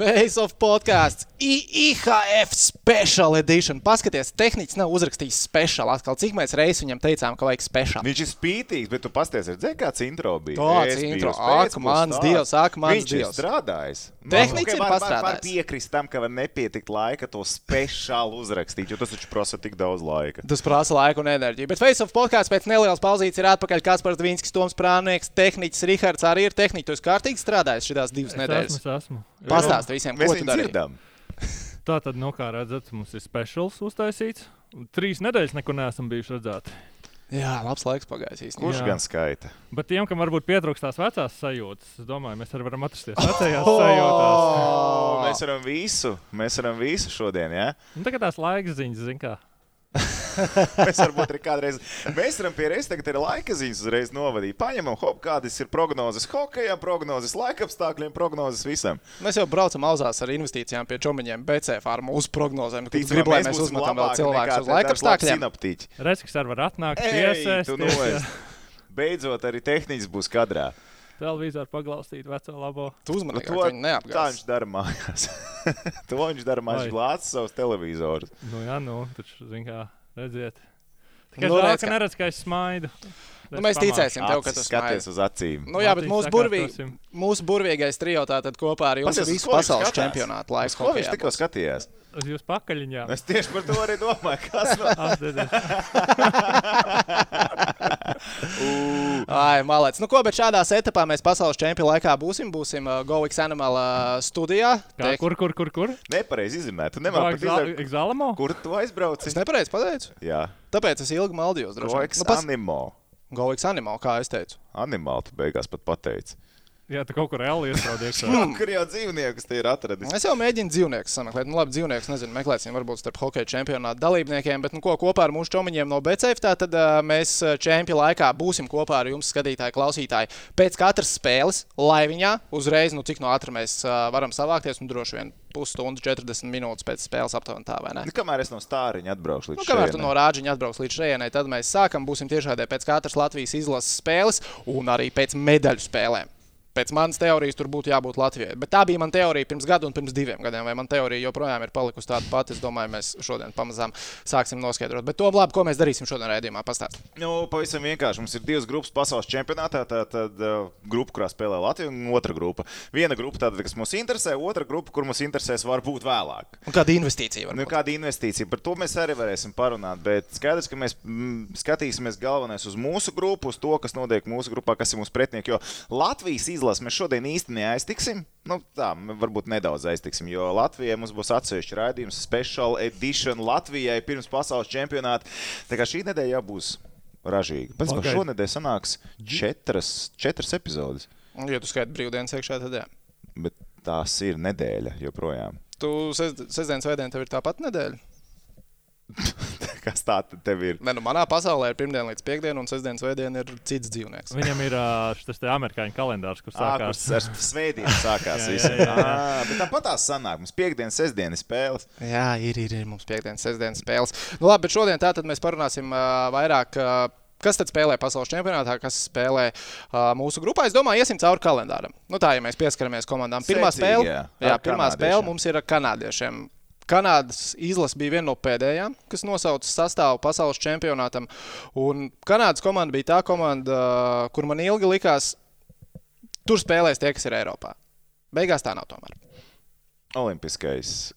Face of podkāsts, IHF Special Edition. Paskaties, tehnicis nav uzrakstījis special. Atkal, cik mēs reizes viņam teicām, ka vajag special. Viņš ir spītīgs, bet tu pasties, redzēji, kāds intro bija. Tāds intro. Ak, mans stāsts. dievs, ak, mans Viņš dievs. strādājis. Tehnicis ir var, var, pastrādājis. piekrist tam, ka var nepietikt laika to speciāli uzrakstīt, jo tas taču prasa tik daudz laika. Tas prasa laiku un enerģiju. Bet Face of podkāsts pēc nelielas pauzītes ir atpakaļ. Kaspars Dvīnskis, Toms Prānieks, tehnicis Rihards arī ir tehnicis. Tu esi kārtīgi strādājis šīs divas Es nedēļas. esmu, es esmu. Pastāst visiem, Mēs ko dari. dzirdam. Tā tad, nu, kā redzat, mums ir speciāls uztaisīts. Trīs nedēļas nekur neesam bijuši redzēti. Jā, labs laiks pagājis īstenībā. Kurš Jā. gan skaita? Bet tiem, kam varbūt pietrūkst tās vecās sajūtas, es domāju, mēs arī varam atrasties vecajās sajūtās. Oh, mēs varam visu, mēs varam visu šodien, ja? Un tagad tās laika ziņas, zin kā. Mēs varbūt arī kādreiz, mēs varam pie reizes tagad ir laika ziņas uzreiz novadīt. Paņemam, hop, kādas ir prognozes hokejam, prognozes laikapstākļiem, prognozes visam. Mēs jau braucam auzās ar investīcijām pie čomiņiem, BC farmu uz prognozēm. Ticamā, gribu, lai mēs uzmetam vēl cilvēkus uz laikapstākļiem. Redz, ka var atnākt, iesaistīties. Beidzot, arī tehniski būs kadrā. Televizoru paglaustīt, veco labo. Tu uzmanīgi, ka viņi Tā viņš dara mājās. to viņš dara mājās. Glāca savus televizorus. Nu, jā, nu, taču, zin kā, redziet. Nu, Tikai žēl, redz, ka neredz, ka es smaidu. Nu, mēs ticēsim tev, ka tu skaties uz acīm. Nu, jā, bet mūsu, burvī, mūsu burvīgais trio tātad kopā ar jums Pasies, visu ko viņš pasaules skatās? čempionātu laiku. Uz Ko viņš tikko skatījās? Uz jūsu pakaļiņā. Es tieši par to arī domāju. Kas no... Ai, malec. Nu, ko, bet šādās etapā mēs pasaules čempionu laikā būsim. Būsim uh, GoX Animal uh, studijā. Kā, Teik- kur, kur, kur, kur? Nepareizi izrunāt. Tu nevari pat izdarīt. Exālamo? Kur tu aizbrauci? Es nepareizi pateicu. Jā, Tāpēc es ilgi maldījos. Goiks Nu, pas... animo. GoX Animal, kā es teicu. Animāli tu beigās pat pateici. Jā, tu kaut kur reāli iestrādi iekšā. Kur jau dzīvniekus te ir atradis? Es jau mēģinu dzīvniekus sameklēt. Nu, labi, dzīvniekus nezinu, meklēsim varbūt starp hokeja čempionāta dalībniekiem. Bet, nu, ko kopā ar mūsu čomiņiem no BCF, tad uh, mēs čempionu laikā būsim kopā ar jums, skatītāji, klausītāji. Pēc katras spēles, laiviņā, uzreiz, nu, cik no ātri mēs uh, varam savākties, nu, droši vien pusstundu, 40 minūtes pēc spēles aptuveni tā, vai ne? Nu, kamēr es no stāriņa atbraukšu līdz Nu, kamēr tu šejienei. no rāģiņa atbrauc līdz šejienei, tad mēs sākam. Būsim tiešādē pēc katras Latvijas izlases spēles un arī pēc medaļu spēlēm. Pēc manas teorijas tur būtu jābūt Latvijai. Bet tā bija mana teorija pirms gada un pirms diviem gadiem. Vai man teorija joprojām ir palikusi tāda pati? Es domāju, mēs šodien pamazām sāksim noskaidrot. Bet to labi, ko mēs darīsim šodien raidījumā, pastāstīt. Nu, pavisam vienkārši. Mums ir divas grupas pasaules čempionātā. Tā tad uh, grupa, kurā spēlē Latvija, un otra grupa. Viena grupa, tāda, kas mums interesē, otra grupa, kur mums interesēs, varbūt vēlāk. Un kāda investīcija var Nu, būt? kāda investīcija? Par to mēs arī varēsim parunāt. Bet skaidrs, ka mēs mm, skatīsimies galvenais uz mūsu grupu, uz to, kas notiek mūsu grupā, kas ir mūsu pretinieki. Jo Latvijas izlase mēs šodien īsti neaiztiksim. Nu, tā, varbūt nedaudz aiztiksim, jo Latvijai mums būs atsevišķi raidījums, special edition Latvijai pirms pasaules čempionāta. Tā kā šī nedēļa jau būs ražīga. Pēc tam Pagaid. šonadēļ sanāks četras, četras epizodes. Ja tu skaiti brīvdienas iekšā, tad jā. Bet tās ir nedēļa joprojām. Tu sest- sestdienas vēdienā tev ir tāpat nedēļa. Kas tā tev ir? Ne, nu, manā pasaulē ir pirmdiena līdz piekdienai, un sestdienas vēdienā ir cits dzīvnieks. Viņam ir šis amerikāņu kalendārs, kur Ā, sākās. ar svētdienu sākās Jā, jā, jā, jā. Ā, Bet tāpat tās sanāk. Mums piekdienas, sestdienas spēles. Jā, ir, ir, ir mums piekdienas, sestdienas spēles. Nu, labi, bet šodien tātad mēs parunāsim uh, vairāk. Uh, Kas tad spēlē pasaules čempionātā, kas spēlē uh, mūsu grupā? Es domāju, iesim cauri kalendāram. Nu, tā, ja mēs pieskaramies komandām. Pirmā Secīgi, spēle, jā, jā, pirmā spēle mums ir ar kanādiešiem. Kanādas izlase bija viena no pēdējām, kas nosauca sastāvu pasaules čempionātam. Un Kanādas komanda bija tā komanda, kur man ilgi likās, tur spēlēs tie, kas ir Eiropā. Beigās tā nav tomēr. Olimpiskais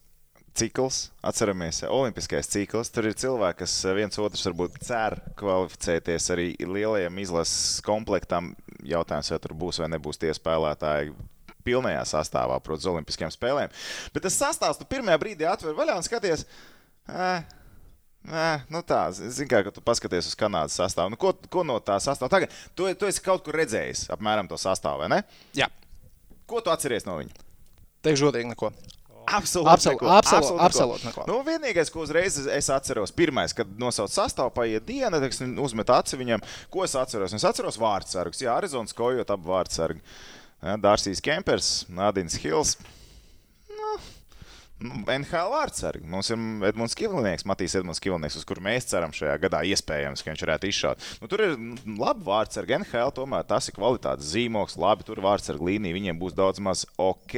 cikls, atceramies, Olimpiskais cikls. Tur ir cilvēki, kas viens otrs varbūt cer kvalificēties arī lielajam izlases komplektam. Jautājums, vai tur būs vai nebūs tie spēlētāji. Pilnajā sastāvā, protams, uz Olimpiskajām spēlēm. Bet tas sastāvs tu pirmajā brīdī atver vaļā un skaties, eh, Nē, nu tā, zini, kā ka tu paskaties uz Kanādas sastāvu. Nu, ko, ko no tā sastāvā tagad? Tu, tu esi kaut kur redzējis apmēram to sastāvu, vai ne? Jā, Ko tu atceries no viņa? teikšu godīgi neko. Absolūti. Absolūti absolūti neko. Nu, vienīgais, ko uzreiz es atceros, pirmais, kad nosauc sastāvā, paiet diena, uzmet aci viņam. Ko es atceros? Es atceros vārdsargus. Jā, Arizonas kojot ap vārdsargu. Dārsīs Kempers, Nādins Hills. Nu, nu, NHL vārdsargi. Mums ir Edmunds Kivlinieks, Matīs Edmunds Kivlinieks, uz kuru mēs ceram šajā gadā iespējams, ka viņš varētu izšaut. Nu, tur ir nu, labi vārdsargi. NHL tomēr tas ir kvalitātes zīmoks, labi, tur vārdsargi līnija, viņiem būs daudz maz ok.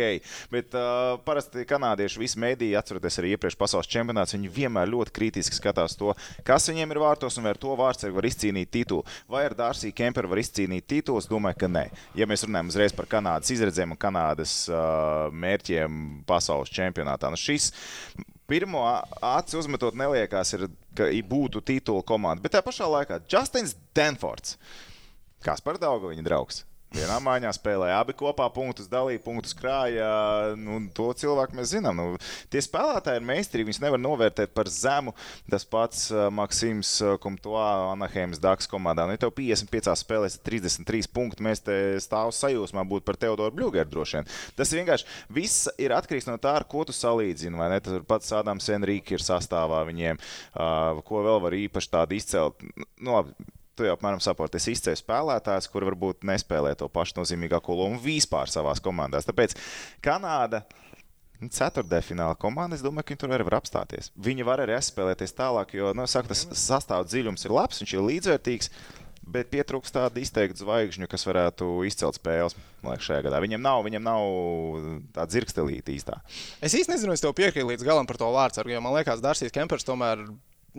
Bet uh, parasti kanādieši visi mēdīji, atceroties arī iepriekš pasaules čempionāts, viņi vienmēr ļoti kritiski skatās to, kas viņiem ir vārtos un vai ar to vārdsargu var izcīnīt titulu. Vai ar Dārsiju Kemperu var izcīnīt titulu? Es domāju, ka nē. Ja mēs runājam uzreiz par Kanādas izredzēm un Kanādas uh, mērķiem pasaules čempionātā, nu šis pirmo acu uzmetot neliekās, ir, ka būtu titula komanda. Bet tajā pašā laikā Justins Denfords, kas par daudz viņa draugs. Vienā mājā spēlēja abi kopā, punktus dalīja, punktus krāja. Nu, to cilvēku mēs zinām. Nu, tie spēlētāji ir meistari, viņus nevar novērtēt par zemu. Tas pats uh, Maksims Kumtoā, Anaheimas Daks komandā. Nu, ja tev 55 spēlēs 33 punkti, mēs te stāvam sajūsmā būt par Teodoru Bļūgeru droši vien. Tas vienkārši viss ir atkarīgs no tā, ar ko tu salīdzini. Tas pats Ādams Enrīks ir sastāvā viņiem, uh, ko vēl var īpaši tādu izcelt. Nu, labi, tu jau apmēram saproti, es izcēlu spēlētājus, kuri varbūt nespēlē to pašu nozīmīgāko lomu vispār savā komandās. Tāpēc Kanāda. Ceturtdaļfināla komanda, es domāju, ka viņi tur arī var apstāties. Viņi var arī spēlēties tālāk, jo nu, saku, tas sastāvdaļas dziļums ir labs, viņš ir līdzvērtīgs. Bet pietrūkst tādu izteiktu zvaigžņu, kas varētu izcelt spēles liekas, šajā gadā. Viņam nav, viņam nav tāda dzirkstelīte īstā. Es īsti nezinu, es tev piekrītu līdz galam par to vārdsargu, jo man liekas, Dārsīs Kempers tomēr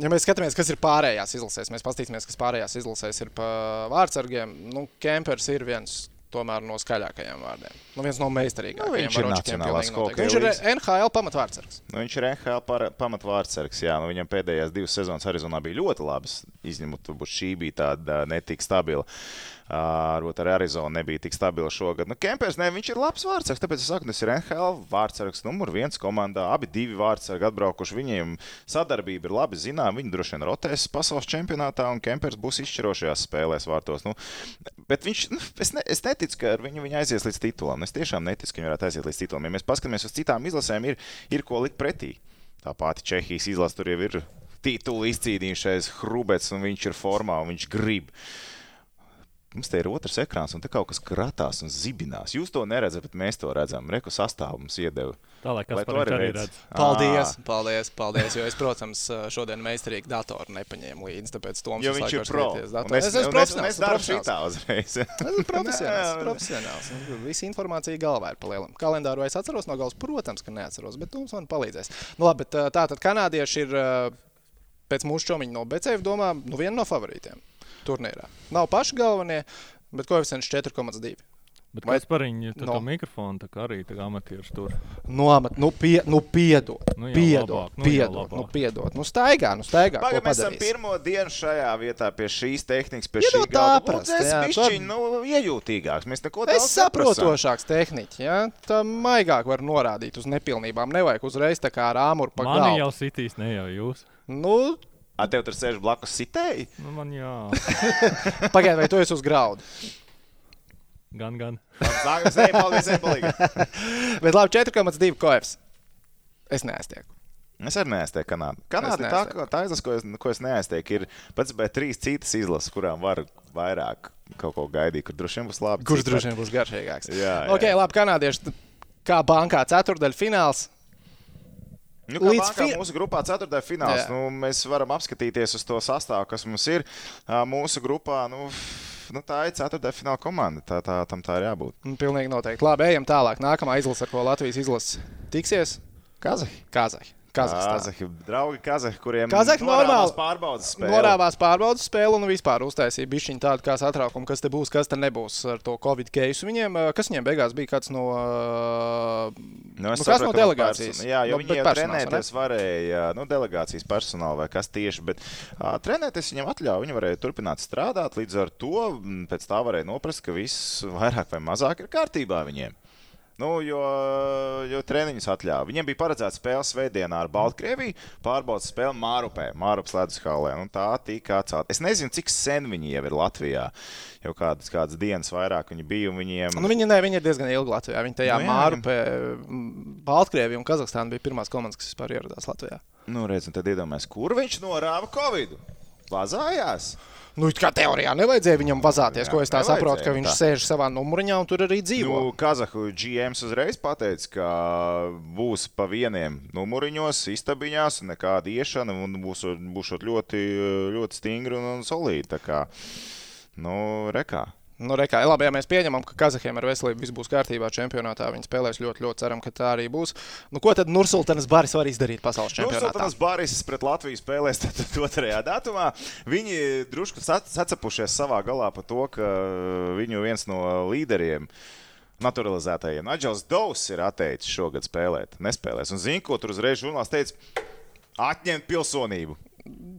ja mēs skatāmies, kas ir pārējās izlasēs, mēs paskatīsimies, kas pārējās izlasēs ir pa vārdsargiem. Nu, Kempers ir viens tomēr no skaļākajiem vārdiem. Nu, viens no meistarīgākajiem. Nu, viņš ir nacionālās kaut Viņš ir NHL pamatvārdsargs. Nu, viņš ir NHL pamatvārdsargs, jā. Nu, viņam pēdējās divas sezonas Arizonā bija ļoti labas, izņemot, varbūt šī bija tāda netik stabila. Uh, Varbūt arī Arizona nebija tik stabila šogad. Nu, Kempers, ne, viņš ir labs vārdsargs, tāpēc es saku, tas ir NHL vārdsargs numur viens komandā. Abi divi vārdsargi atbraukuši, viņiem sadarbība ir labi zinām. Viņi droši vien rotēs pasaules čempionātā, un Kempers būs izšķirošajās spēlēs vārtos. Nu, bet viņš, nu, es, ne, es neticu, ka viņu, viņu aizies līdz titulam. Es tiešām neticu, ka viņi varētu aiziet līdz titulam. Ja mēs paskatāmies uz citām izlasēm, ir, ir ko likt pretī. Tā pati Čehijas izlase tur jau ir titulu izcīnījušais Hrubets, un viņš ir formā, un viņš grib. Uh, Mums te ir otrs ekrāns, un te kaut kas kratās un zibinās. Jūs to neredzat, bet mēs to redzam. Reku sastāvu mums iedeva. Tā lai kas par arī redz. Paldies, à. paldies, paldies. Jo es, protams, šodien meistarīgi datoru nepaņēmu līdzi, tāpēc to mums viņš ir pro. Es, es esmu profesionāls. Es daru šitā uzreiz. es esmu profesionāls. profesionāls. Visa informācija galvā ir palielam. Kalendāru es atceros no galvas, protams, ka neatceros, bet mums man palīdzēs. Nu, labi, bet tā tad kanādieši ir pēc mūsu čomiņa no Becēva domā, nu viena no favorītiem turnīrā. Nav paši galvenie, bet koeficients 4,2. Bet Vai par viņu no. to mikrofonu tā arī tā amatieris tur? Nu, amat, nu, pie, nu piedod, nu, piedod, labāk, nu, piedod, nu, piedod. Nu, staigā, nu, staigā. Paga, mēs esam pirmo dienu šajā vietā pie šīs tehnikas, pie šī galda. Es bišķiņ, nu, iejūtīgāks, mēs neko daudz saprotošāks tehniķi, ja? Tā maigāk var norādīt uz nepilnībām, nevajag uzreiz tā kā ar āmuru pa galvu. Mani jau sitīs, ne jau jūs. Nu, A tev tur sēž blakus sitēji? Nu, man jā. Pagaidiet, vai tu esi uz graudu? Gan, gan. Zāģis, ej, paldies, ej, palīdzi. Bet labi, 4,2 koefs. Es neaiztieku. Es arī neaiztieku Kanādu. Kanāda ir tā, tā izlase, ko es, ko es neaiztieku. Ir pats bet trīs citas izlases, kurām var vairāk kaut ko gaidīt, kur droši vien būs labi. Kurš droši vien būs garšīgāks. Jā, jā. Ok, labi, kanādieši. Kā bankā ceturdaļa fināls, Nu, Līdz fi... mūsu grupā ceturtajā finālā nu, mēs varam apskatīties uz to sastāvu, kas mums ir mūsu grupā. Nu, nu, tā ir ceturtā fināla komanda. Tā, tā, tam tā ir jābūt. Nu, pilnīgi noteikti. Labi, ejam tālāk. Nākamā izlase, ar ko Latvijas izlase tiksies? Kazahi. Kazahi. Kazahstāna. Draugi Kazahi, kuriem Kazahs normāli pārbaudas spēli. Norāvās pārbaudas spēli un vispār uztaisīja bišķiņu tādu kā satraukumu, kas te būs, kas te nebūs ar to Covid keisu. Viņiem, kas viņiem beigās bija kāds no, nu, nu, kas no delegācijas? Jā, jo no, viņi jau trenēties varēja, nu, delegācijas personāla vai kas tieši, bet uh, trenēties viņiem atļauja, viņi varēja turpināt strādāt, līdz ar to pēc tā varēja noprast, ka viss vairāk vai mazāk ir kārtībā viņiem. Nu, jo, jo treniņus atļāva. Viņiem bija paredzēta spēle Svētdienā ar Baltkrieviju, pārbaudas spēle Mārupē, Mārupas ledus halē. Nu, tā tika atcelta. Es nezinu, cik sen viņi jau ir Latvijā. Jau kādas, kādas dienas vairāk viņi bija. Viņiem... Nu, viņi, ne, viņi ir diezgan ilgi Latvijā. Viņi tajā nu, Mārupē, Baltkrievija un Kazahstāna bija pirmās komandas, kas vispār ieradās Latvijā. Nu, redz, tad iedomājieties, kur viņš norāva Covid. Vazājās. Nu, kā teorijā nevajadzēja viņam vazāties, Jā, ko es tā saprotu, ka viņš tā. sēž savā numuriņā un tur arī dzīvo. Nu, Kazahu GMs uzreiz pateica, ka būs pa vieniem numuriņos, istabiņās, nekāda iešana un būs, būs ļoti, ļoti stingri un, un kā, nu, rekā. Nu, rekā, labi, ja mēs pieņemam, ka Kazahiem ar veselību viss būs kārtībā čempionātā, viņi spēlēs ļoti, ļoti ceram, ka tā arī būs. Nu, ko tad Nursultanas Baris var izdarīt pasaules čempionātā? Nursultānas Baris pret Latviju spēlēs tad 2. datumā. Viņi drusku sac- sacepušies savā galā par to, ka viņu viens no līderiem. Naturalizētajiem Aģels Dovs ir atteicis šogad spēlēt. Nespēlēs. Un zina, ko tur uzreiz žurnālists teica? Atņemt pilsonību.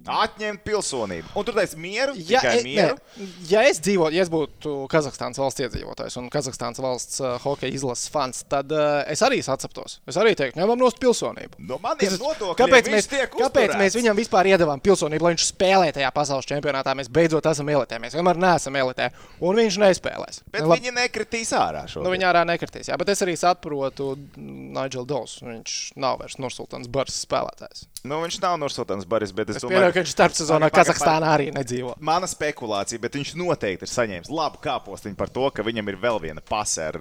Atņemt pilsonību. Un tur teica, mieru, Ja, e- mieru. nē, ja es dzīvotu, ja es būtu Kazahstānas valsts iedzīvotājs un Kazahstānas valsts uh, hokeja izlases fans, tad uh, es arī saceptos. Es arī teiktu, ņemam nost pilsonību. No maniem Kas- nodokļiem Kāpēc mēs, kāpēc mēs viņam vispār iedavām pilsonību, lai viņš spēlē tajā pasaules čempionātā? Mēs beidzot esam elitē. Mēs vienmēr neesam elitē. Un viņš nespēlēs. Bet labi, viņi nekritīs ārā šo. Nu, viņa ārā nekritīs. Jā, bet es arī saprotu Nigel Dawes. Viņš nav vairs Nursultāns Bars spēlētājs. Nu, viņš nav Nursultāns Baris, bet es, Es pieļauju, ka viņš starpsezonā Kazahstānā arī nedzīvo. Mana spekulācija, bet viņš noteikti ir saņēmis labu kāpostiņu par to, ka viņam ir vēl viena pase ar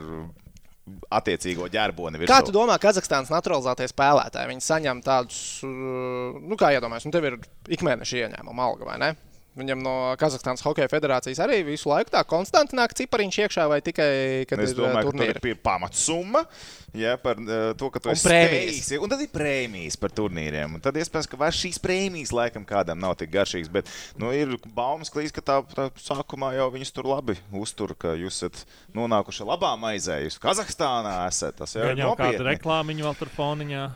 attiecīgo ģerboni. Kā virsū. tu domā, Kazahstānas naturalizētie spēlētāji? Viņi saņem tādus, uh, nu, kā iedomājies, nu, tev ir ikmēneša ieņēmuma alga, vai ne? Viņam no Kazahstānas Hokeja federācijas arī visu laiku tā konstanti nāk cipariņš iekšā, vai tikai, kad Es ir domāju, ka tur ir pamatsumma ja, par uh, to, ka tu esi prēmijas. Un tad ir prēmijas par turnīriem. Un tad iespējams, ka vairs šīs prēmijas laikam kādam nav tik garšīgas. Bet nu, ir baumas klīs, ka tā, tā sākumā jau viņus tur labi uztur, ka jūs esat nonākuši labā maizē. Jūs Kazahstānā esat. Tas jau ir jau kāda nopietni. reklāmiņa vēl tur foniņā.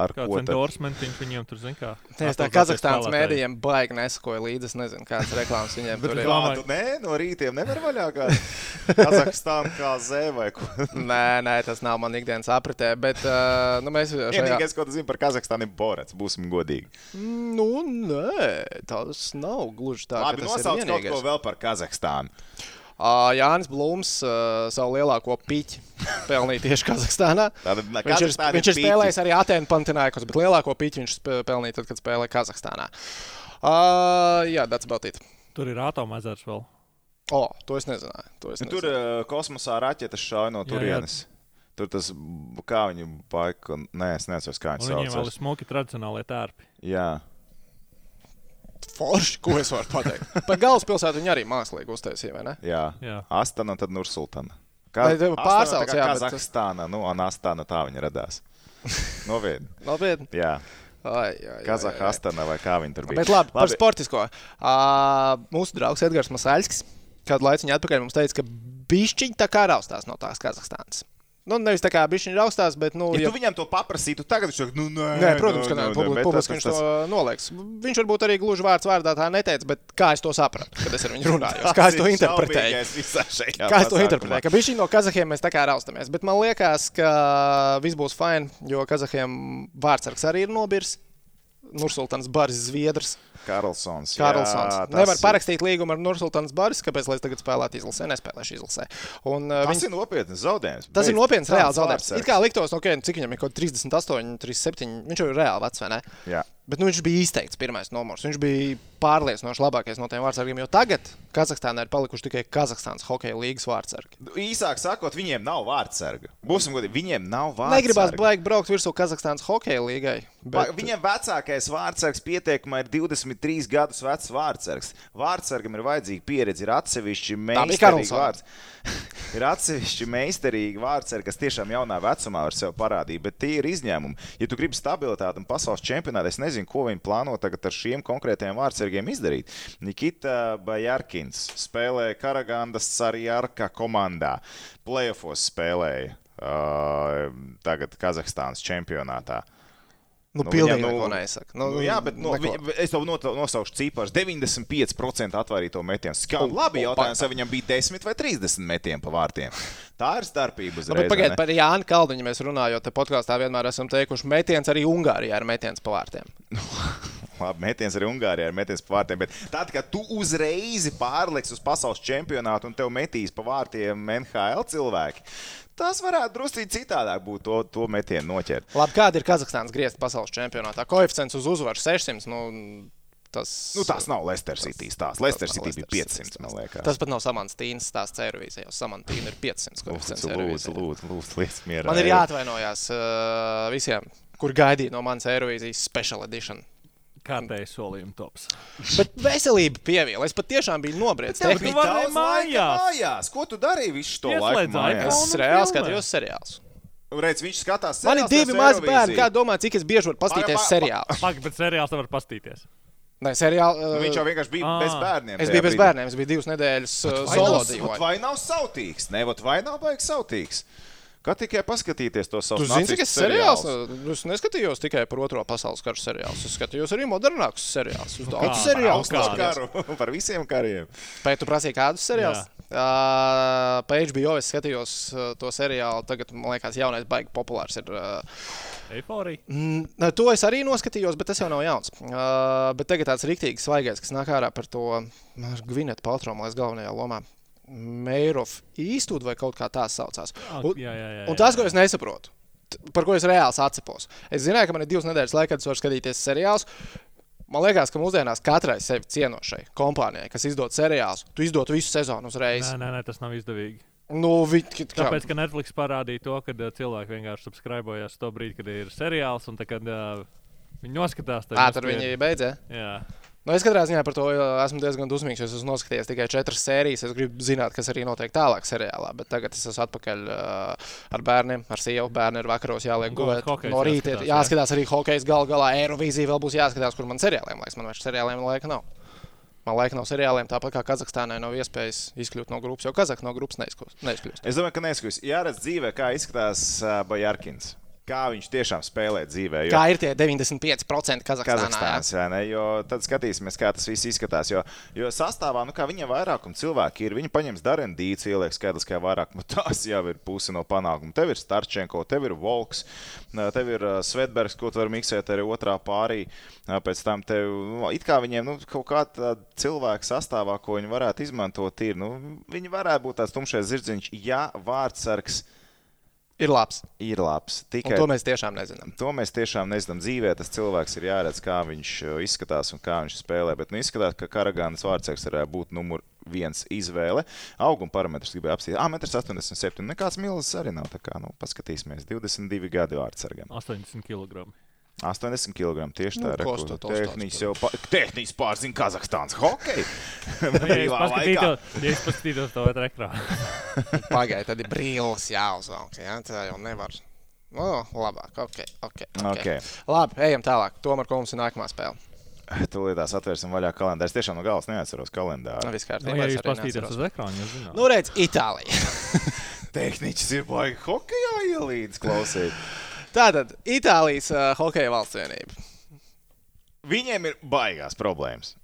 Ar Kāds ko tad? endorsmentiņš viņiem tur zina. Kā, Es tā Kazahstānas mēdījiem baigi nesakoju līdzi. Es nezinu, kādas reklāmas viņiem tur ir. domāju- nē, no rītiem nevar vaļā kā Kazahstāna kā zē vai ko. Nē, nē, tas nav man ikdienas apritē. Bet uh, nu, mēs šajā... Vienīgais, ko tu zini par Kazahstānu, ir Borets. Būsim godīgi. Nu, nē, tas nav gluži tā. ka Labi, tas ir nosauc kaut ko vēl par Kazahstānu. Jānis Blūms uh, savu lielāko piķi pelnīja tieši Kazahstānā. Viņš ir, viņš ir spēlējis arī Atēnu Pantinājumus, bet lielāko piķi viņš pelnīja tad, kad spēlēja Kazahstānā. Uh, jā, that's about it. Tur ir atomezers vēl. O, oh, to es nezināju. To es Nu, Tur nezināju. uh, kosmosā raķetes šauja no Jā, jā. turienes. Tur tas, kā viņi baika, nē, es nezinu, kā viņi viņiem vēl sauc. ir smuki tradicionālie tērpi. Jā, Forši, ko es varu pateikt. Par galvaspilsētu viņi arī mākslīgi uztaisīja, vai ne? jā. Jā. Astana, tad Nursultana. Vai tev pārsauc, kā jā, bet Kazahstāna, nu, un Astana tā viņa radās. Novietni. Nopietni. Jā. Kazahstāna vai kā viņi tur bija. Bet labi, par sportisko. Uh, mūsu draugs Edgars Masaļskis kādu laiku atpakaļ mums teica, ka bišķiņi tā kā raustās no tās Kazahstānas. Nu, nevis tā kā bišķiņi raustās, bet, nu, Ja tu viņam to paprasītu, tagad viņš saka, nu, nē, Nē, protams, ka nē, nu, publi- bet publiski viņš tas- to noliks. Viņš varbūt arī gluži vārds vārdā tā neteica, bet kā es to sapratu, kad es ar viņu runāju, kā es to ir interpretēju. Kā es to interpretēju? Ka viņš no Kazahiem mēs tā kā raustamies. Bet man liekas, ka viss būs fini, jo Kazahiem vārdsargs arī ir nobirs. Nursultāns Baris Zviedrs. Karlsons. Karlsons. jā, Nevar ir- parakstīt līgumu ar Nursultāns Baris, kāpēc lai es tagad spēlētu izlasē, nespēlēšu izlasē. Un, uh, Tas viņš, ir nopietns zaudējums. tas ir Beidz, nopietns tāds reāls zaudējums. vārdsargs. It kā liktos, okay, cik viņam ir kaut kāds 38, 37. Viņš jau ir reāli vecs, vai ne? Jā. Bet nu, viņš bija izteikts pirmais numurs. Viņš bija pārliecinoši labākais no tiem vārdsargiem. Jo tagad Kazahstānā ir palikuši tikai Kazahstānas hokeja līnijas vārdsargi. Īsāk sakot, viņiem nav vārdsarga. Būsim godīgi, viņiem nav vārdsarga. Negribās baigt braukt virsū Kazahstānas hokeja līgai. Bet... Viņam vecākais vārdsargs pieteikumā ir 23 gadus vecs vārdsargs. Vārdsargam ir vajadzīga pieredze, ir atsevišķi meistarīgi vārds. ir atsevišķi meistarīgi vārdsargi, kas tiešām jaunā vecumā var sev parādīt, bet tie ir izņēmumi. Ja tu gribi stabilitāti un pasaules čempionātu, es nezinu, ko viņi plāno tagad ar šiem konkrētajiem vārdsargiem izdarīt. Nikita Bajarkins spēlē Karagandas Sarjārka komandā. Playoffs spēlēja uh, tagad Kazahstānas čempionātā. Nu, Nu, pilnīgi viņam, nu, neko nesaka. Nu, Nu, jā, bet neko. vi, es not- nosaukšu cipars. 95% atvairīto metienu. Skau, Un- labi, jautājums, vai viņam bija 10 vai 30 metieni pa vārtiem. Tā ir starpība. Nu, Uzreiz, vai pagaidiet, par Jānu Kalniņu mēs runājam, jo te podkāstā vienmēr esam teikuši, metiens arī Ungārijā ir metiens pa vārtiem. Labi, metiens arī Ungārijā ir metiens pa vārtiem. Bet tad, kad tu uzreiz pārliks uz pasaules čempionātu un tev metīs pa vārtiem NHL cilvēki, tas varētu drusku citādāk būt to, to metienu noķert. Labi, kāda ir Kazahstānas griezta pasaules čempionātā? Koeficients uz uzvaru 600. Nu, Tas, Nu, tās nav Leicester City stāsts. Leicester City bija Leicester 500, City man liekas. Tas pat nav Samants Tīnas stāsts Eirovīzijā. Samantīna ir 500 koeficients Lūdzu, Eirovīzijā. lūdzu, lūdzu, lietas mierā. Man ir jāatvainojas uh, visiem, kur gaidīja no manas Eirovīzijas special edition. Kārtēji solījuma tops. Bet veselība pieviela. Es patiešām biju nobriedzis. Tev bija daudz mājās. mājās. Ko tu darīji visu šo Ieslēdz laiku? Es reāli skatījos seriālus. Redz, viņš skatās. Man ir divi mazi bērni. Kā domā, cik es bieži varu Pa- paskatīties pa- seriālu? Pagaid, bet seriāls nevar pastīties. Nē, seriāli. Nu, Viņš jau vienkārši bija Ā. bez bērniem. Es biju bez brīdī. bērniem. Es biju divas nedēļas uh, Vai solo. Vai nav sautīgs? Nē, vai nav baigs sautīgs. Kā tikai paskatīties to savu Tu zini, cik es seriāls? Es neskatījos tikai par otro pasaules karu seriālus. Es skatījos arī modernākus seriālus. Uz daudz seriālu. Par karu, par visiem kariem. Pēc tam prasīja, kādus seriālus. Uh, pa HBO es skatījos uh, to seriālu. Tagad, man liekas, jaunais, baigi populārs ir. Uh, Eiforija. Mm, to es arī noskatījos, bet tas jau nav jauns. Uh, bet tagad tāds rīktīgs svaigais, kas nāk ārā par to Gvinētu Paltromu, lai galvenajā lomā. Meirof īstūdu vai kaut kā tā saucās. Un, Jā, jā, jā. un tas, ko es nesaprotu, par ko es reāli atcepos. Es zināju, ka man ir divas nedēļas laika, kad es varu skatīties seriālus. Man liekas, ka mūsdienās katrai sevi cienošai kompānijai, kas izdod seriālus, tu izdod visu sezonu uzreiz. Nē, nē, nē, tas nav izdevīgi. Nu, vi, kā, Tāpēc, ka Netflix parādīja to, ka uh, cilvēki vienkārši subscribējās to brīdi, kad ir seriāls, un tad, kad uh, viņi noskatās, tad Ā, tad viņi beidzēja. Jā, Nu, es katrā ziņā par to esmu diezgan dusmīgs. jo Es esmu noskatījies tikai četras sērijas. Es gribu zināt, kas arī notiek tālāk seriālā. Bet tagad es esmu atpakaļ uh, ar bērniem, ar sievu. Bērni ir vakaros jāliek Gulēt No rīta ir jāskatās, jā. jāskatās arī hokejs. Galu galā Eirovīzija vēl būs jāskatās, kur man seriāliem laiks. Man vairs seriāliem laika nav. Man laika nav seriāliem, tāpat kā Kazahstānai nav iespējas izkļūt no grupas, jo Kazahstāna no grupas neizkļūst. neizkļūst. Es domāju, ka neskatās. Jāredz dzīvē, kā izskatās uh, Bajārkins. Kā viņš tiešām spēlē dzīvē. Jo... Kā ir tie 95% Kazahstānā? Kazahstānas, vai ne? Jo tad skatīsimies, kā tas viss izskatās. Jo, jo sastāvā, nu, kā viņam vairākums cilvēki ir, viņi paņems Darenu Dīts, ieliek skaitliskajā vairākumā. Tas jau ir puse no panākuma. Tev ir Starčenko, tev ir Volks, tev ir Svetbergs, ko tu vari miksēt arī otrā pārī. Pēc tam tev, nu, it kā viņiem nu, kaut kāda cilvēka sastāvā, ko viņi varētu izmantot, ir, nu, viņi varētu būt tāds tumšais zirdziņš, ja vārdsargs Ir labs. ir labs. Un Tikai to mēs tiešām nezinām. To mēs tiešām nezinām. Dzīvē tas cilvēks ir jāredz, kā viņš uh, izskatās un kā viņš spēlē. Bet nu, izskatās, ka Karagānas vārdsargs varētu būt numur viens izvēle. Auguma parametrus gribēju apstīties. Ah, 1,87 m. Nekāds milzīgs arī nav. Tā kā, nu, paskatīsimies. 22 gadi vārdsargam. 80 kg. 80 kg. Tieši Nu, tā ir. kosta Tehniski jau pa, tehniski pārzina Kazahstānas hokeju. Brīvā laikā. es paskatītos to otru ekrānu. Pagaidiet, tad ir brīvs jāuzvelk. Ja? Tā jau nevar. No, labāk, ok. okay, okay. Okay. Labi, ejam tālāk. Tomēr, ko mums ir nākamā spēle? Tūlītās atvērsim vaļā kalendāru. Es tiešām no galas neatceros kalendāru. Nav Nu, kārtībā. ja es jūs arī paskatīties uz ekrānu, jūs zināt. Nu, redz, Itālija. Tehniski ir baigi hokejā ielīdz klausīt. Tātad Itālijas uh, hokeja valsts vienība. Viņiem ir baigās problēmas.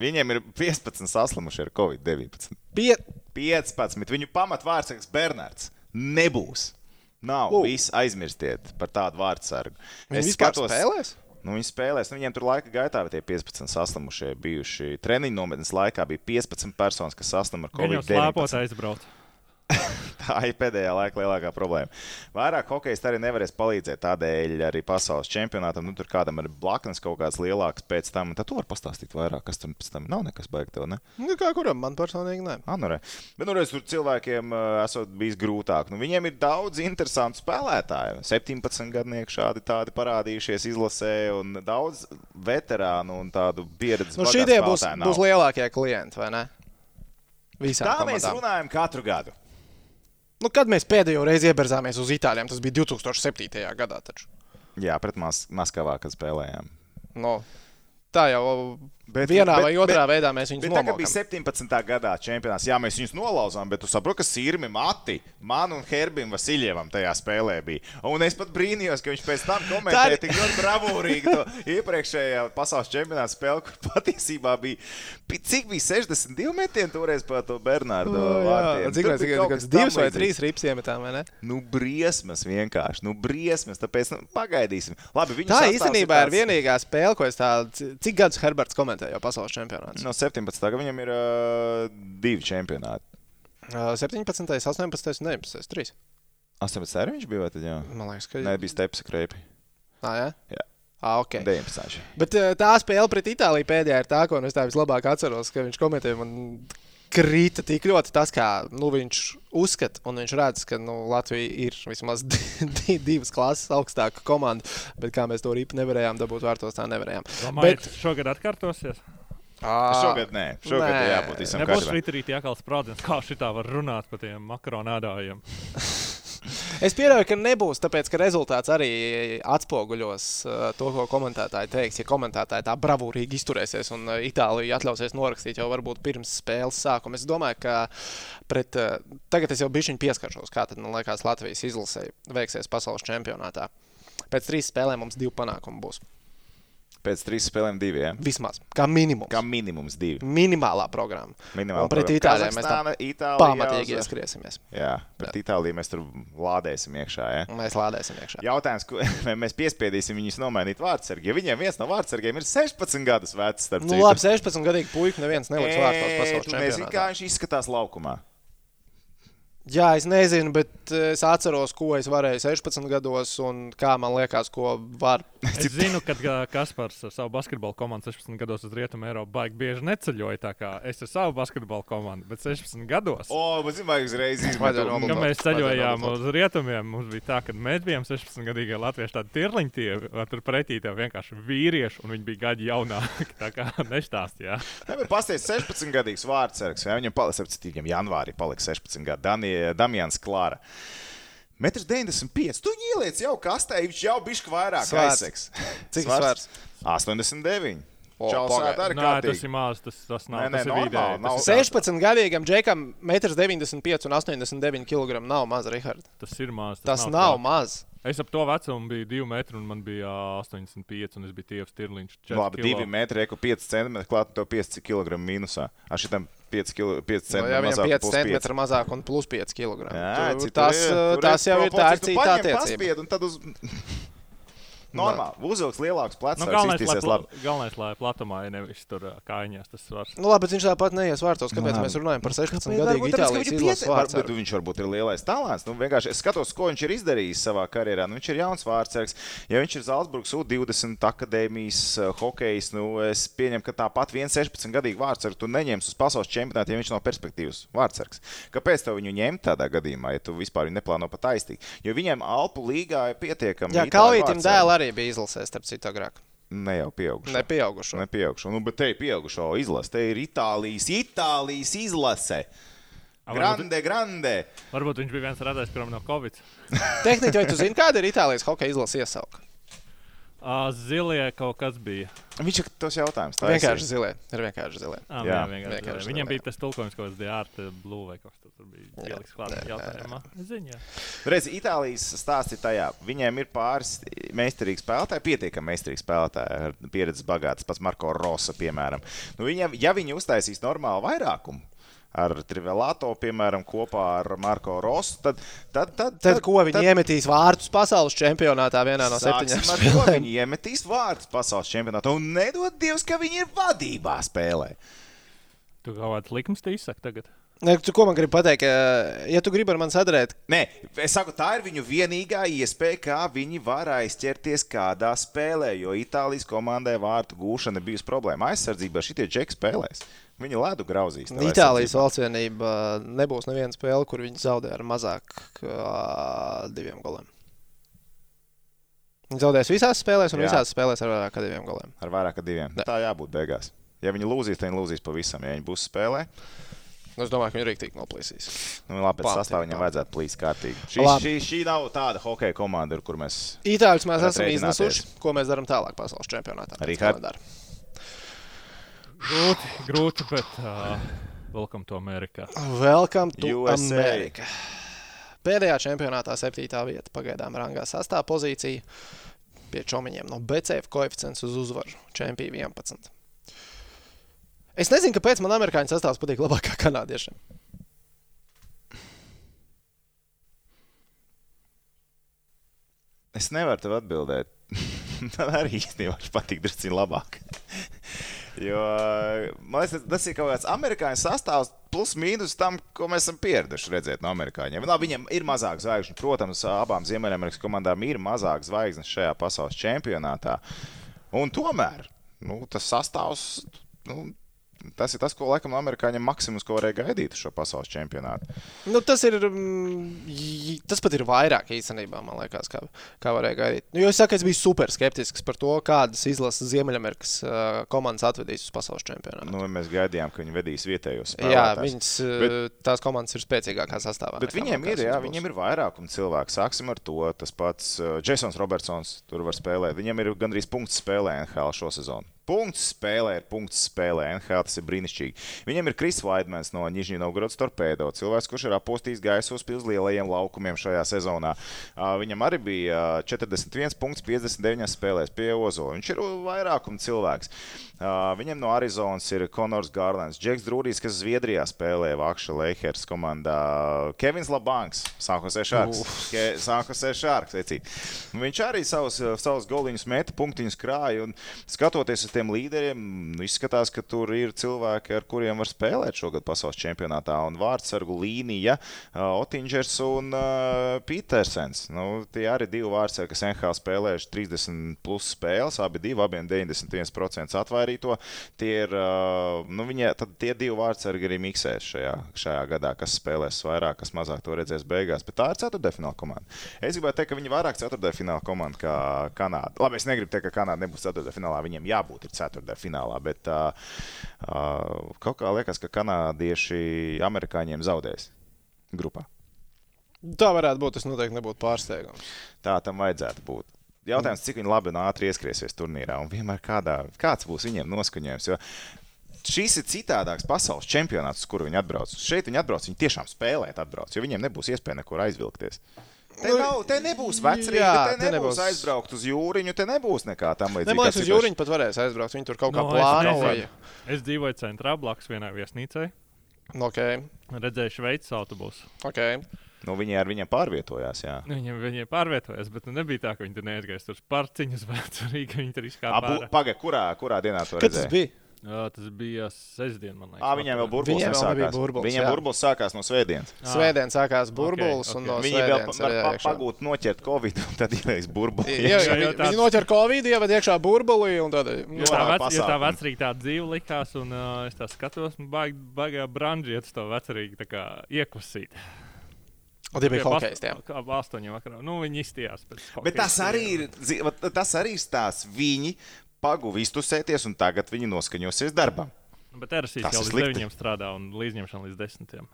Viņiem ir 15 saslimuši ar covid-19. Pie... 15. Viņu pamatvārds Bernards nebūs. Nav. U. Viss aizmirstiet par tādu vārdsargu. Viņi vispār spēlēs? Nu, viņi spēlēs. Nu, viņiem tur laika gaitā bija tie 15 saslimušie. Bijuši treniņu nometnes laikā bija 15 personas, kas saslima ar Viņi jau slēpot covid-19. aizbraukt. Tā ir pēdējā laika lielākā problēma. Vairāk hokeja arī nevarēs palīdzēt. Tādēļ arī pasaules čempionātam, nu, tur kādam ir blaknes kaut kāds lielāks pēc tam. Tad tu vari pastāstīt vairāk, kas tam pēc tam nav nekas baigts. tev, Ne? Nu, kā kuram man personīgi nē. Ah, nu re. Bet, nu, redz, tur cilvēkiem uh, esot bijis grūtāk. Nu, viņiem ir daudz interesantu spēlētāju. 17 gadnieki šādi tādi parādījušies izlasē, un daudz veterānu un tādu pieredzi. Nu, šie būs, būs lielākie klienti, vai ne? Visām Tā mēs komandām. runājam katru gadu. Nu, kad mēs pēdējo reizi ieberzāmies uz Itālijām, tas bija 2007. gadā. Taču. Jā, pret Mas Maskavā, kad spēlējām. Nu, tā jau Bet- vienā bet- vai otrā bet- veidā mēs viņus tagad nomokam. bija 17. gadā čempionāts. Jā, mēs viņus nolauzām, bet tu saproti, ka Sirmi Mati, man un Herbim Vasiljevam tajā spēlē bija. Un es pat brīnījos, ka viņš pēc tam Tā komentēja tik ļoti bravūrīgi to iepriekšējā pasaules čempionāta spēli, kur patiesībā bija, cik bija 62 metieni toreiz par to Bernārdu vārtiem. Cik mēs bija kaut divas vai trīs rips iemetām, vai ne? Nu, briesmas vienkārši. Nu, briesmas. Tāpēc nu, pagaidīsim. Labi, Tā īstenībā ir tāds- vienīgā spēle, ko es tādu. Cik gadus Herberts komentēja jau pasaules čempionātā? No 17. gada viņam ir uh, divi čempionāti. 17, 18, 19, 3. 18. arī viņš bija. vai tad jau? Man liekas, ka Nē, bija stepsi kreipi. Ah, jā? Jā. Ah, ok. 19. Bet tā spēle pret Itāliju pēdējā ir tā, ko es tā vislabāk atceros, ka viņš komentēja. Man krita tik ļoti tas, kā nu, viņš uzskata, un viņš redz, ka nu, Latvija ir vismaz di divas klases augstāka komanda, bet kā mēs to ripu nevarējām dabūt vārtos, tā nevarējām. Domāju, bet... šogad atkārtosies. À, šogad nē, šogad nē. jābūt visam. Nebūs fritrīt jākals sprādziens, kā šitā var runāt par tiem makaronādājiem. Es pieļauju, ka nebūs, tāpēc ka rezultāts arī atspoguļos uh, to, ko komentētāji teiks. Ja komentētāji tā bravūrīgi izturēsies un uh, Itālija atļausies norakstīt jau varbūt pirms spēles sākuma, es domāju, ka pret, uh, tagad es jau bišķiņu pieskaršos, kā tad, man liekas, Latvijas izlasē veiksies pasaules čempionātā. Pēc trīs spēlēm mums divi panākumi būs. Pēc trīs spēlēm divi. Ja? Vismaz. Kā minimums. Kā minimums divi. Minimālā programma. Minimālā un pret. Itālijā mēs Itālija pamatīgi jāuz... ieskriesimies. Jā, pret jā. Itāliju mēs tur lādēsim iekšā. Ja? Mēs lādēsim iekšā. Jautājums, ko mēs piespiedīsim viņus nomainīt vārdsargi. Ja viņiem viens no vārdsargiem ir 16 gadus vecs. Nu, labi, 16 gadīgi puiši neviens neliks vārtos pasaules čempionātā. Nezinu, kā viņš izskatās laukumā. Jā, es nezinu, bet eh, es atceros, ko es varēju 16 gados, un kā man liekas, ko var. Es zinu, ka Kaspars ar savu basketbalu komandu 16 gados uz Rietumu Eiropu baigi bieži neceļoja. Tā kā es ar savu basketbalu komandu, bet 16 gados. O, bet zinu, vai uzreiz izmantoju. Kad mēs ceļojām uz Rietumiem, mums bija tā, ka mēs bijām 16 gadīgi latvieši tādi tirliņķi, tur pretī tev vienkārši vīrieši, un viņi bija gadi jaunāki. Tā kā nestāstījā. Jā, bet pasties 16 gadīgs vārdsargs, ja viņam paliks, ap citīgiem janvārī paliks 16 gadi. Dani, Damians Klāra. 1,95 m. Tu ieliec jau kastē, viņš jau bišķi vairāk aizseks. Cik svars? 89. O, Čausāt, arī nē, tas ir maz, tas, tas nav. Nē, nē, tas ir vidēji. Nav, 16 gadīgam džekam 1,95 m un 89 kg nav maz, Rihard. Tas ir maz. Tas, tas nav, nav maz. Es ap to vecumu biju 2 metri, un man bija 85, un es biju tievs tirliņš. Labi, 2 metri, eko 5 cm, klāt to 5 kg mīnusā. Ar šitam 5, kilo, 5 cm. Jā, viņam 5 cm mazāk un plus 5 kg. Jā, tu, tas, tas jau ir tā ir cita attiecība. Normāli. Uzvilks lielāks plecs. Nu, galvenais, lai, pla galvenais, lai platumā ir nevis tur kājiņās tas svars. Nu, labi, bet viņš tāpat neies vārtos. Kāpēc nu, mēs runājam par 16 gadu Itālijas izlases vārdu? Bet viņš varbūt ir lielais talants. Nu, vienkārši es skatos, ko viņš ir izdarījis savā karjerā. Nu, viņš ir jauns vārdsargs. Ja viņš ir Zaldzburgas U20 akadēmijas hokejs, nu, es pieņemu, ka tāpat viens 16 gadīgu vārdsargu tu neņemsi uz pasaules čempionātu, ja viņš nav perspektīvas vārdsargs. Kāpēc tev viņu ņemt tādā gadījumā, ja tu vispār neplāno pat aiztīt? Jo viņiem Alpu līgā ir pietiekami. Jā, Kalvītam dēl arī arī bija izlasē, starp citu, agrāk. Ne jau pieaugušo. Ne pieaugušo. Ne pieaugušo. Nu, bet te ir pieaugušo izlase. Te ir Itālijas, Itālijas izlase. Grande, grande. Varbūt viņš bija viens radējs, kuram nav Covid. Tehniski, vai tu zini, kāda ir Itālijas hokeja izlase iesauka? Zilie kaut kas bija. Viņš ir tas jautājums. Tā vienkārši zilie. Ir vienkārši zilie. À, jā, vienkārši vienkārši zilie. Viņam bija tas tulkojums, ko es biju blue vai kaut kas tur bija ieliks klāt jautājumā. Ziņā. Redz, Itālijas stāsts ir tajā. Viņiem ir pāris meistarīgi spēlētāji, pietiekami meistarīgi spēlētāji ar pieredzes bagātas, pats Marko Rosa, piemēram. Nu, viņam, ja viņi uztaisīs normālu vairākumu, ar Trivelato, piemēram, kopā ar Marko Rosu. Tad, tad, tad, tad, tad ko viņi tad, iemetīs vārtus pasaules čempionātā vienā no septiņām? Viņi iemetīs vārtus pasaules čempionātā un nedod Dievs, ka viņi ir vadībā spēlē. Tu kaut kāds likums te izsaka tagad. Ne, tu, ko man gribi pateikt? Ja tu gribi ar mani sadarēt, Nē, es saku, tā ir viņu vienīgā iespēja, kā viņi var aizķerties kādā spēlē. Jo Itālijas komandai vārtu gūšana bijusi problēma. Aizsardzībā šitie džeki spēlēs. Viņi ledu grauzīs. Itālijas valstsienība nebūs neviena spēle, kur viņi zaudē ar mazāk kā diviem goliem. Viņi zaudēs visās spēlēs, un Jā. visās spēlēs ar vairāk kā diviem goliem. Ar vairāk kā diviem. Da. Tā jābūt beigās. Ja viņi lūzīs, tad viņi lūzīs pavisam. Ja viņi būs spēlē, Nu, es domāju, ka viņi rīktīgi noplīsīs. Nu, labi, pēc sastāvā viņam vajadzētu plīst kārtīgi. Šī, šī, šī nav tāda hokeja komanda, kur mēs. Itāļus mēs esam iznesuši. Ko mēs darām tālāk pasaules čempionātā? Arī Hārta. Grūti, grūti, bet uh, welcome to America. Welcome to USA. America. Pēdējā čempionātā septītā vieta pagaidām rangā sastāvā pozīcija pie čomiņiem no BCF koeficients uz uzvaru čempionā 11. Es nezinu, kāpēc man amerikāņu sastāvs patīk labāk kā kanādiešiem. Es nevaru tev atbildēt. Man arī īstenībā patīk drusku labāk. Jo, man liekas, tas ir kaut kāds amerikāņu sastāvs, plus mīnus tam, ko mēs esam pieraduši redzēt no amerikāņiem. Labi, viņiem ir mazāk zvaigžņu. Protams, abām Ziemeļamerikas komandām ir mazāk zvaigznes šajā pasaules čempionātā. Un tomēr nu, tas sastāvs. Nu, Tas ir tas, ko laikam amerikāņiem maksimums, ko varēja gaidīt šo pasaules čempionātu. Nu, tas, ir, mm, tas pat ir vairāk īstenībā, man liekas, kā, kā varēja gaidīt. Nu, jo es saku, es biju super skeptisks par to, kādas izlases Ziemeļamerikas uh, komandas atvedīs uz pasaules čempionātu. Nu, mēs gaidījām, ka viņi vedīs vietējos spēlētājus. Jā, viņas, bet, tās komandas ir spēcīgākā sastāvā. Bet viņiem ir, jā, viņiem ir vairākums cilvēku. Sāksim ar to. Tas pats uh, Jasons Robertsons tur var spēlēt. Viņam ir gandrīz punkts spēlē NHL šo sezonu. Punkts spēlē, ir punkts spēlē. NHL tas ir brīnišķīgi. Viņam ir Kris Vaidmans no Nižņī Novgorodas torpēdo. Cilvēks, kurš ir apostījis uz uz lielajiem laukumiem šajā sezonā. Viņam arī bija 41 punkts 59 spēlēs pie Ozola. Viņš ir vairākuma cilvēks. Viņam no Arizonas ir Konors Gārlēns, Džeks Drūdīs, kas Zviedrijā spēlē Vakša Leihers komandā, Kevins Labanks, Sākosē Šārks. Sākosē Šārks. Viņš arī savus, savus goliņus meta, punktiņus krāja, un skatoties uz tiem līderiem, nu, izskatās, ka tur ir cilvēki, ar kuriem var spēlēt šogad pasaules čempionātā, un vārdsargu līnija Otingers un uh, Petersens. Nu, tie arī divi vārdsargi, kas NHL spēlējuši 30 plus spēles, abi divi, abiem 91% atvairījumu izvairīto. Tie ir nu, viņa, tie divi vārdsargi arī miksēs šajā, šajā gadā, kas spēlēs vairāk, kas mazāk to redzēs beigās. Bet tā ir ceturtdaļfināla komanda. Es gribētu teikt, ka viņi ir vairāk ceturtdaļfināla komanda kā Kanāda. Labi, es negribu teikt, ka Kanāda nebūs ceturtdaļfinālā. Viņiem jābūt ceturtdaļfinālā. Bet uh, uh, kaut kā liekas, ka kanādieši amerikāņiem zaudēs grupā. Tā varētu būt. Tas noteikti nebūtu pārsteigums. Tā tam vajadzētu būt. Jautājums, cik viņi labi un ātri ieskriesies turnīrā un vienmēr kādā, kāds būs viņiem noskaņojums. Jo šis ir citādāks pasaules čempionāts, uz kuru viņi atbrauc. Šeit viņi atbrauc, viņi tiešām spēlēt, atbrauc, jo viņiem nebūs iespēja nekur aizvilkties. Te, nu, nav, te nebūs vecrīga, jā, te, te nebūs, nebūs aizbraukt uz jūriņu, te nebūs nekā tam līdzīga. Nemaz uz jūriņu pat varēs aizbraukt, viņi tur kaut kā no, plānoja. Es, es dzīvoju centrā blakus vienai viesnīcai. Okay. Redzēju Šveices autobusu. Okay. Nu, viņi ar viņiem pārvietojās. Jā. Nu, viņiem, viņiem pārvietojās, bet nu, nebija tā, ka viņi tur neaizgāja uz parciņas, bet arī viņi tur izkāpa. Pagaid, kurā, kurā dienā? Tas bija. Jā, tas bija sestdien, man liekas. À, viņiem jau burbulis viņiem sākās. Burbulis, viņiem jā. burbulis sākās no svētdienas. Svētdien sākās burbulis okay, okay. un no viņi vēl var pa, pagūt noķert covid un tad ieliks burbuli. Jā, jā, jā, viņi noķer covid, ieved iekšā burbuli un tad. Jo tā, vec, jo tā vecrīgi tā dzīve likās un uh, es tā skatos, un baigi, baigā branžiet to vecrīgi tā kā iekusīt. Un tie bija hokeja stūri. Kā astoņi vakarā. Nu, viņi izstījās. Bet tas arī ir, tas arī ir stāsts. Viņi paguva iztusēties, un tagad viņi noskaņosies darbam. Bet Erasīs jau līdz deviņiem strādā un līdzņemšana līdz desmitiem.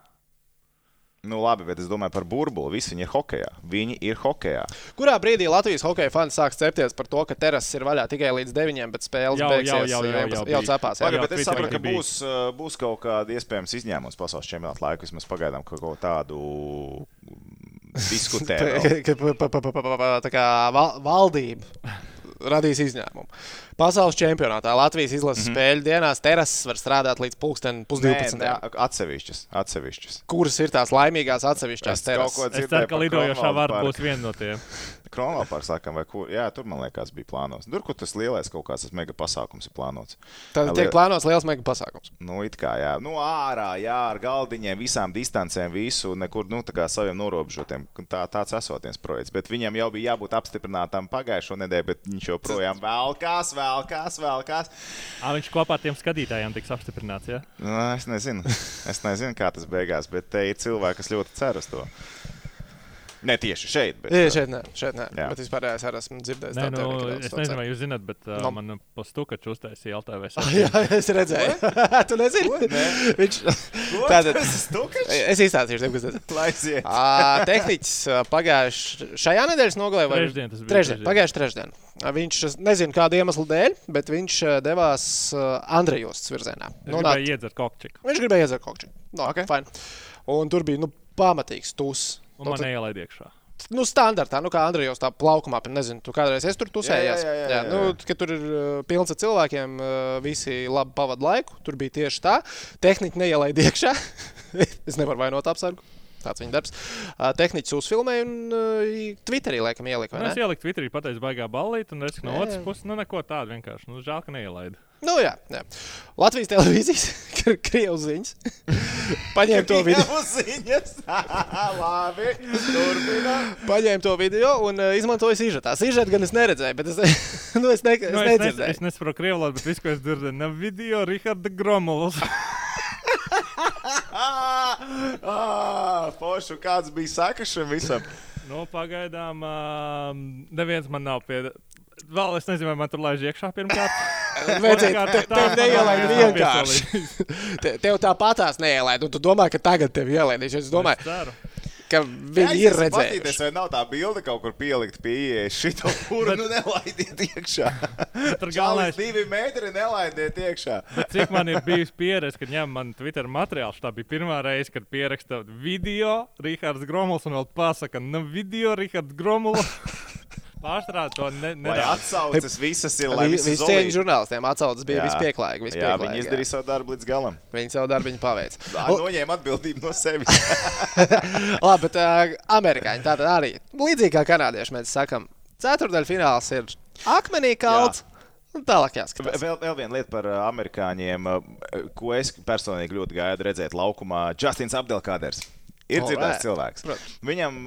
Nu, labi, bet es domāju par burbuli. Visi viņi ir hokeja. Viņi ir hokeja. Kurā brīdī Latvijas hokeja fani sāk cepties par to, ka terases ir vaļā tikai līdz 9, bet spēles jau, beigsies jau, jau, jau, jau, jau cepās? Jā, bet es saprotu, ka būs, būs kaut kāda iespējams izņēmums pasaules čempionāta laikā. Vismaz pagaidām kaut ko tādu diskutēt. tā kā valdība radīs izņēmumu. Pasaules čempionātā Latvijas izlases mm -hmm. spēļu dienās terases var strādāt līdz pusdivpadsmitiem. Atsevišķas, atsevišķas. Kuras ir tās laimīgās atsevišķās terases? Es ceru, ka lidojošā var būt viena no tiem. Kronvalda parks, laikam, vai kur. Jā, tur man liekas, bija plānots. Tur, kur tas lielais kaut kāds tas mega pasākums ir plānots. Tad tiek plānots liels mega pasākums. Nu, it kā, jā, nu, ārā, jā, ar galdiņiem, visām distancēm, visu, nekur, nu, tā kā saviem norobežotiem. Tā, tāds esoties projekts. Bet viņam jau bija jābūt apstiprinātam pagājušo nedēļu, bet viņš joprojām vēlkās, vēlkās, vēlkās. À, viņš kopā ar tiem skatītājiem tiks apstiprināts? Ja? Nu, es nezinu. Es nezinu, kā tas beigās, bet te ir cilvēki, kas ļoti cer uz to. Ne tieši šeit, bet. Jā, šeit nē, šeit nē. Jā. Bet vispār es arī esmu dzirdējis. Nē, nu, es nezinu, vai jūs zināt, bet uh, no. man postukačs uztaisīja LTV. jā, es redzēju. tu nezini? Viņš... Tātad, es izstāstīšu, kas tas ir. Laiziet. Tehniķis pagājuši šajā nedēļas nogalē vai? Trešdien tas bija. Trešdien, pagājuši trešdien. Viņš nezina, kāda iemesla dēļ, bet viņš devās Andrejos virzienā. Viņš nu, gribēja iedzert kokčiku. Viņš gribēja iedzert kokčiku. No, okay. Fine. Un tur bija nu, pamatīgs tūs. Un man neielaid iekšā. Nu, standartā, nu, kā Andrejs tā plaukumā, nezinu, tu kādreiz esi tur tusējies. Jā, jā, jā, jā, jā. Nu, kad tur ir uh, pilns ar cilvēkiem, uh, visi labi pavadīja laiku. Tur bija tieši tā. Tehniski neielaid iekšā. es nevaru vainot apsargu. Tāds viņa darbs. Uh, tehniķis uzfilmēja un Twitterī laikam ielika. vai Nu, es ieliku Twitterī, pateicu, baigā ballīt, un es no otras puses, nu, neko tādu vienkārši. Nu, žēl, ka neielaidu. Nu, jā, jā. Latvijas televīzijas krievs ziņas. Paņēma to video. Ziņas. Labi. Paņēma to video un uh, izmantoja sižetā. Sižetu gan es neredzēju, bet es, nu, es, ne, es Nu, es, nedzirdēju. es nesaprotu krievu valodu, bet viss, ko es dzirdēju, nav video Riharda Gromovs. Pošu, kāds bija sekas šim visam? nu, pagaidām uh, neviens man nav pie. Vēl es nezinu, vai man tur laiž iekšā pirmkārt. Vecīt, Otrkārt, te, tā, tev man neielaid vēl neviens nav vienkārši. Te, tev tāpatās neielaid, un tu domā, ka tagad tev ielaidīs. Es domāju, Es ka viņi ir redzējuši. Vai nav tā bilde kaut kur pielikt pie ieejas šito kuru, nu nelaidiet iekšā. Tur Čalis galvenais, divi metri nelaidiet iekšā. cik man ir bijusi pieredze, kad ņem man Twitter materiāls. Tā bija pirmā reize, kad pieraksta video Rihards Gromovs un vēl pasaka, nu, video Rihards Gromovs. Pārstrādā to ne, nedaudz. atsaucas visas ir, lai visas Visi cieņu žurnālistiem atsaucas bija Jā. vispieklājīgi. Jā, viņi izdarīja savu darbu līdz galam. Viņi savu darbu paveic. Tā noņēma atbildību no sevis. Labi, bet uh, amerikāņi tātad arī līdzīgi kā kanādieši mēs sakam, ceturdaļfināls ir akmenī kalts. un Tālāk jāskatās. Vēl, vēl viena lieta par amerikāņiem, ko es personīgi ļoti gaidu redzēt laukumā. Justins Abdelkaders. Ir dzirdēts cilvēks. Protams. Viņam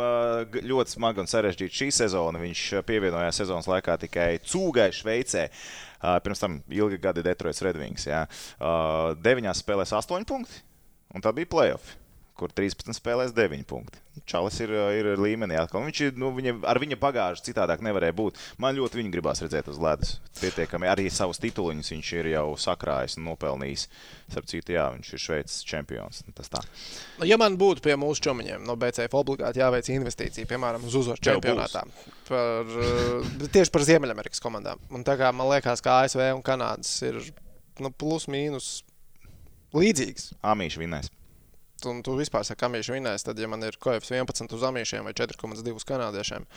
ļoti smaga un sarežģīta šī sezona. Viņš pievienojās sezonas laikā tikai Cūgai, Šveicē. Pirms tam ilgi gadi jā. Uh, deviņās spēlēs 8 punkti, un tā bija playoff, kur 13 spēlēs 9 punkti. Čalis ir, ā, ir līmenī atkal. Viņš ir, nu, viņa, ar viņa bagāžu citādāk nevarēja būt. Man ļoti viņu gribās redzēt uz ledus. Pietiekami arī savus tituliņus viņš ir jau sakrājis un nopelnījis. Starp citu, jā, viņš ir Šveices čempions. Nu, Tas tā. Nu, Ja man būtu pie mūsu čomiņiem no BCF obligāti jāveic investīcija, piemēram, uz uzvaru čempionātā, par, uh, tieši par Ziemeļamerikas komandām. Un tā kā man liekas, ka ASV un Kanādas ir nu, plus mīnus līdzīgas. Amīši vinnēs. Un tu vispār saki, ka amīši vinnēs, tad, ja man ir koefiks 11 uz amīšiem vai 4,2 uz kanādiešiem,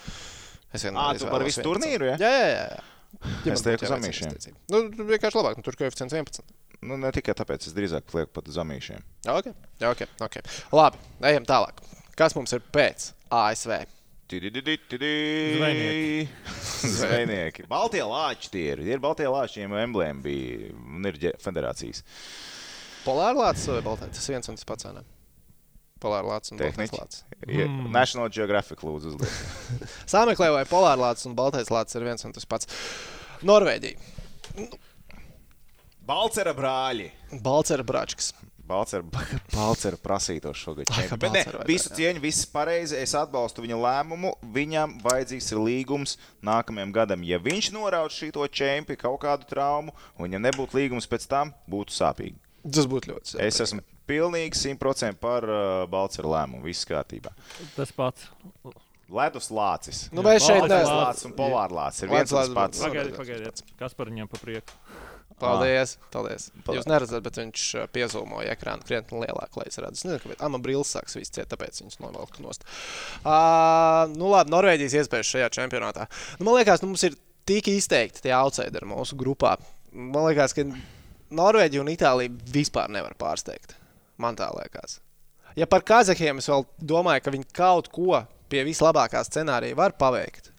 es Ā, vienmēr tu izvēlos par visu 11. turnīru, ja? Jā, jā, jā. jā. Ja Es teiktu uz investīcija. Nu, vienkārši labāk, nu, tur koeficients 11. Nu, ne tikai tāpēc, es drīzāk lieku pat uz amīšiem. Ok, ok, ok. Labi, ejam tālāk. Kas mums ir pēc ASV? Zvejnieki. Zvejnieki. Baltie lāči tie ir. Ir Baltie lāči, viņiem emblēma bija un ir federācijas. Polārlāts vai Baltais? Tas viens un tas pats. ne? Polārlāts un Baltais Tehniķi. lācis. Mm. National Geographic lūdzu uzliek. Sāmeklē vai polārlāts un Baltais lācis ir viens un tas pats. Norvēģija. Balcera brāļi. Balcera bračks. Balcera, Balcera prasīto šogad. Ai. Bet ne, visu cieņu, viss pareizi. Es atbalstu viņa lēmumu. Viņam vajadzīgs ir līgums nākamajam gadam. Ja viņš norauj šo čempionu kaut kādu traumu, un viņam nebūtu līgums pēc tam, būtu sāpīgi. Tas būtu ļoti. Es esmu pilnīgi 100% par uh, Balcera lēmumu. Viss kārtībā. Tas pats. Ledus lācis. Nu, mēs šeit Baltais Ledus neesam. lācis un polāra lācis ir viens tas pats. lācis. Pagaidiet, pagaidiet. Kas par viņiem pa prieku? Paldies. paldies. Paldies. Jūs neredzat, bet viņš uh, piezūmoja ekrānu krietni lielāk, lai es redzētu. Es nezinu, kāpēc. Ama brīlis sāks viss ciet, tāpēc viņš novelk nost. Uh, nu labi, Norvēģijas iespējas šajā čempionātā. Nu, man liekas, nu, mums ir tik izteikti tie outsideri mūsu grupā. Man liekas, ka Norvēģija un Itālija vispār nevar pārsteigt. Man tā liekas. Ja par Kazahiem es vēl domāju, ka viņi kaut ko pie vislabākā scenārija var paveikt,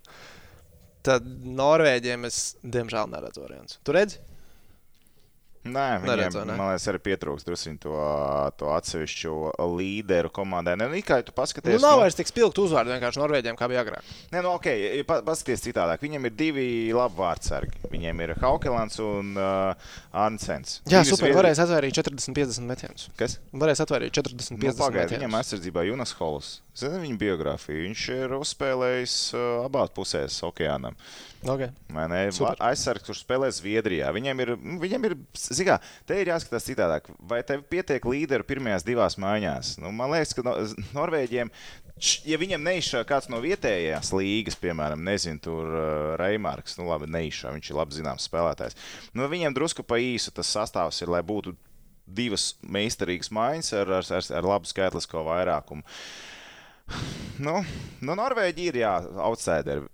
tad Norvēģiem es diemžēl neredzu variantu. Tu redzi? Nē, viņiem, Neredz, vai ne? man liekas, arī pietrūkst drusku to, to atsevišķu līderu komandai. Ne, nu, kā tu Nu, paskaties, nav nu- vairs tik spilgti uzvārdi vienkārši Norvēģiem, kā bija agrāk. Nē, nu, ok, pa, paskaties citādāk. Viņiem ir divi labi vārdsargi. Viņiem ir Haukelants un uh, Arnsens. Jā, Divi super. zviedri- Varēs atvairīt 40-50 metienus. Kas? Varēs atvairīt 40-50 Nu, Pagaidiet, metienus. viņam aizsardzībā Junas Hols. Zini viņa biogrāfiju. Viņš ir uzspēlējis uh, abās pusēs okeānam. Okay. Aizsargs, kurš spēlē Zviedrijā. Viņam ir, nu, viņam ir zigā, te ir jāskatās citādāk. Vai tev pietiek līderu pirmajās divās maiņās? Nu, man liekas, ka no, Norvēģiem, ja viņam neizšā kāds no vietējās līgas, piemēram, nezinu, tur uh, Reimārks, nu labi, neizšā, viņš ir labi zināms spēlētājs. Nu, viņiem drusku pa īsu tas sastāvs ir, lai būtu divas meistarīgas maiņas ar, ar, ar, ar labu skaitlisko vairākumu. Nu, nu Norvēģija ir jā, outsideri.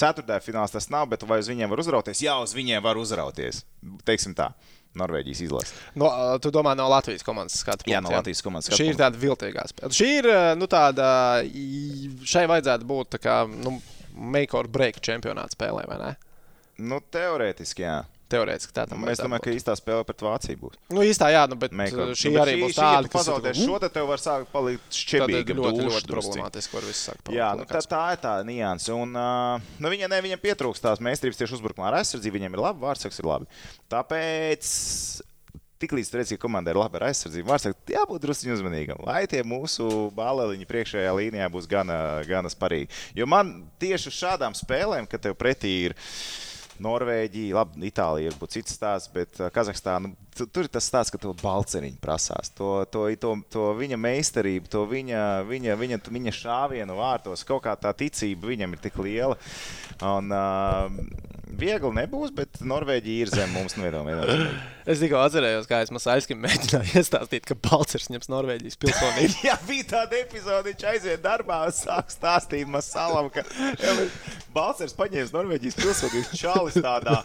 Ceturtajā finālā tas nav, bet vai uz viņiem var uzrauties? Jā, uz viņiem var uzrauties. Teiksim tā. Norvēģijas izlase. No, tu domā no Latvijas komandas skatu punkta? Jā, no Latvijas komandas skatu Šī ir punkta. tāda viltīgā spēle. Šī ir nu, tāda, šai vajadzētu būt tā kā nu, make or break čempionāta spēlē, vai ne? Nu, teorētiski, jā. Teorētiski tā tam Mēs vajadzētu domājam, ka būt. īstā spēle pret Vāciju būs. Nu, īstā, jā, nu, bet Make or- šī Nu, bet arī būs ja tāda, tu kas pazaudēs šo, tad tev var sākt palikt šķebīga. ļoti, ļoti problemātiski var viss sākt Jā, nu, tā, tā ir tā nianse. Un, uh, nu, viņa, ne, viņam pietrūkst tās meistarības tieši uzbrukumā ar aizsardzību. Viņam ir labi, vārdsargs ir labi. Tāpēc. Tiklīdz redzi, ka komandai ir laba aizsardzība, var teikt, jābūt drusku uzmanīgam. Lai tie mūsu bāliņi priekšējā līnijā būs gana, gana sparīgi. Jo man tieši uz šādām spēlēm, kad tev pretī ir Norvēģija, labi, Itālija ir būtu cits stāsts, bet uh, Kazahstāna tu- tur ir tas stāsts, ka to balceriņu prasās. To, to, to, to viņa meistarību, to viņa, viņa, viņa, viņa šāvienu vārtos, kaut kā tā ticība viņam ir tik liela. Un, uh, Viegli nebūs, bet Norvēģija ir zem mums nevienam. Es tikko atcerējos, kā es Masaiskim mēģināju iestāstīt, ka Balčers ņems Norvēģijas pilsonību. Jā, bija tāda epizode, viņš aiziet darbā un sāk stāstīt Masalam, ka Balčers paņēma Norvēģijas pilsonību. Čalis tādā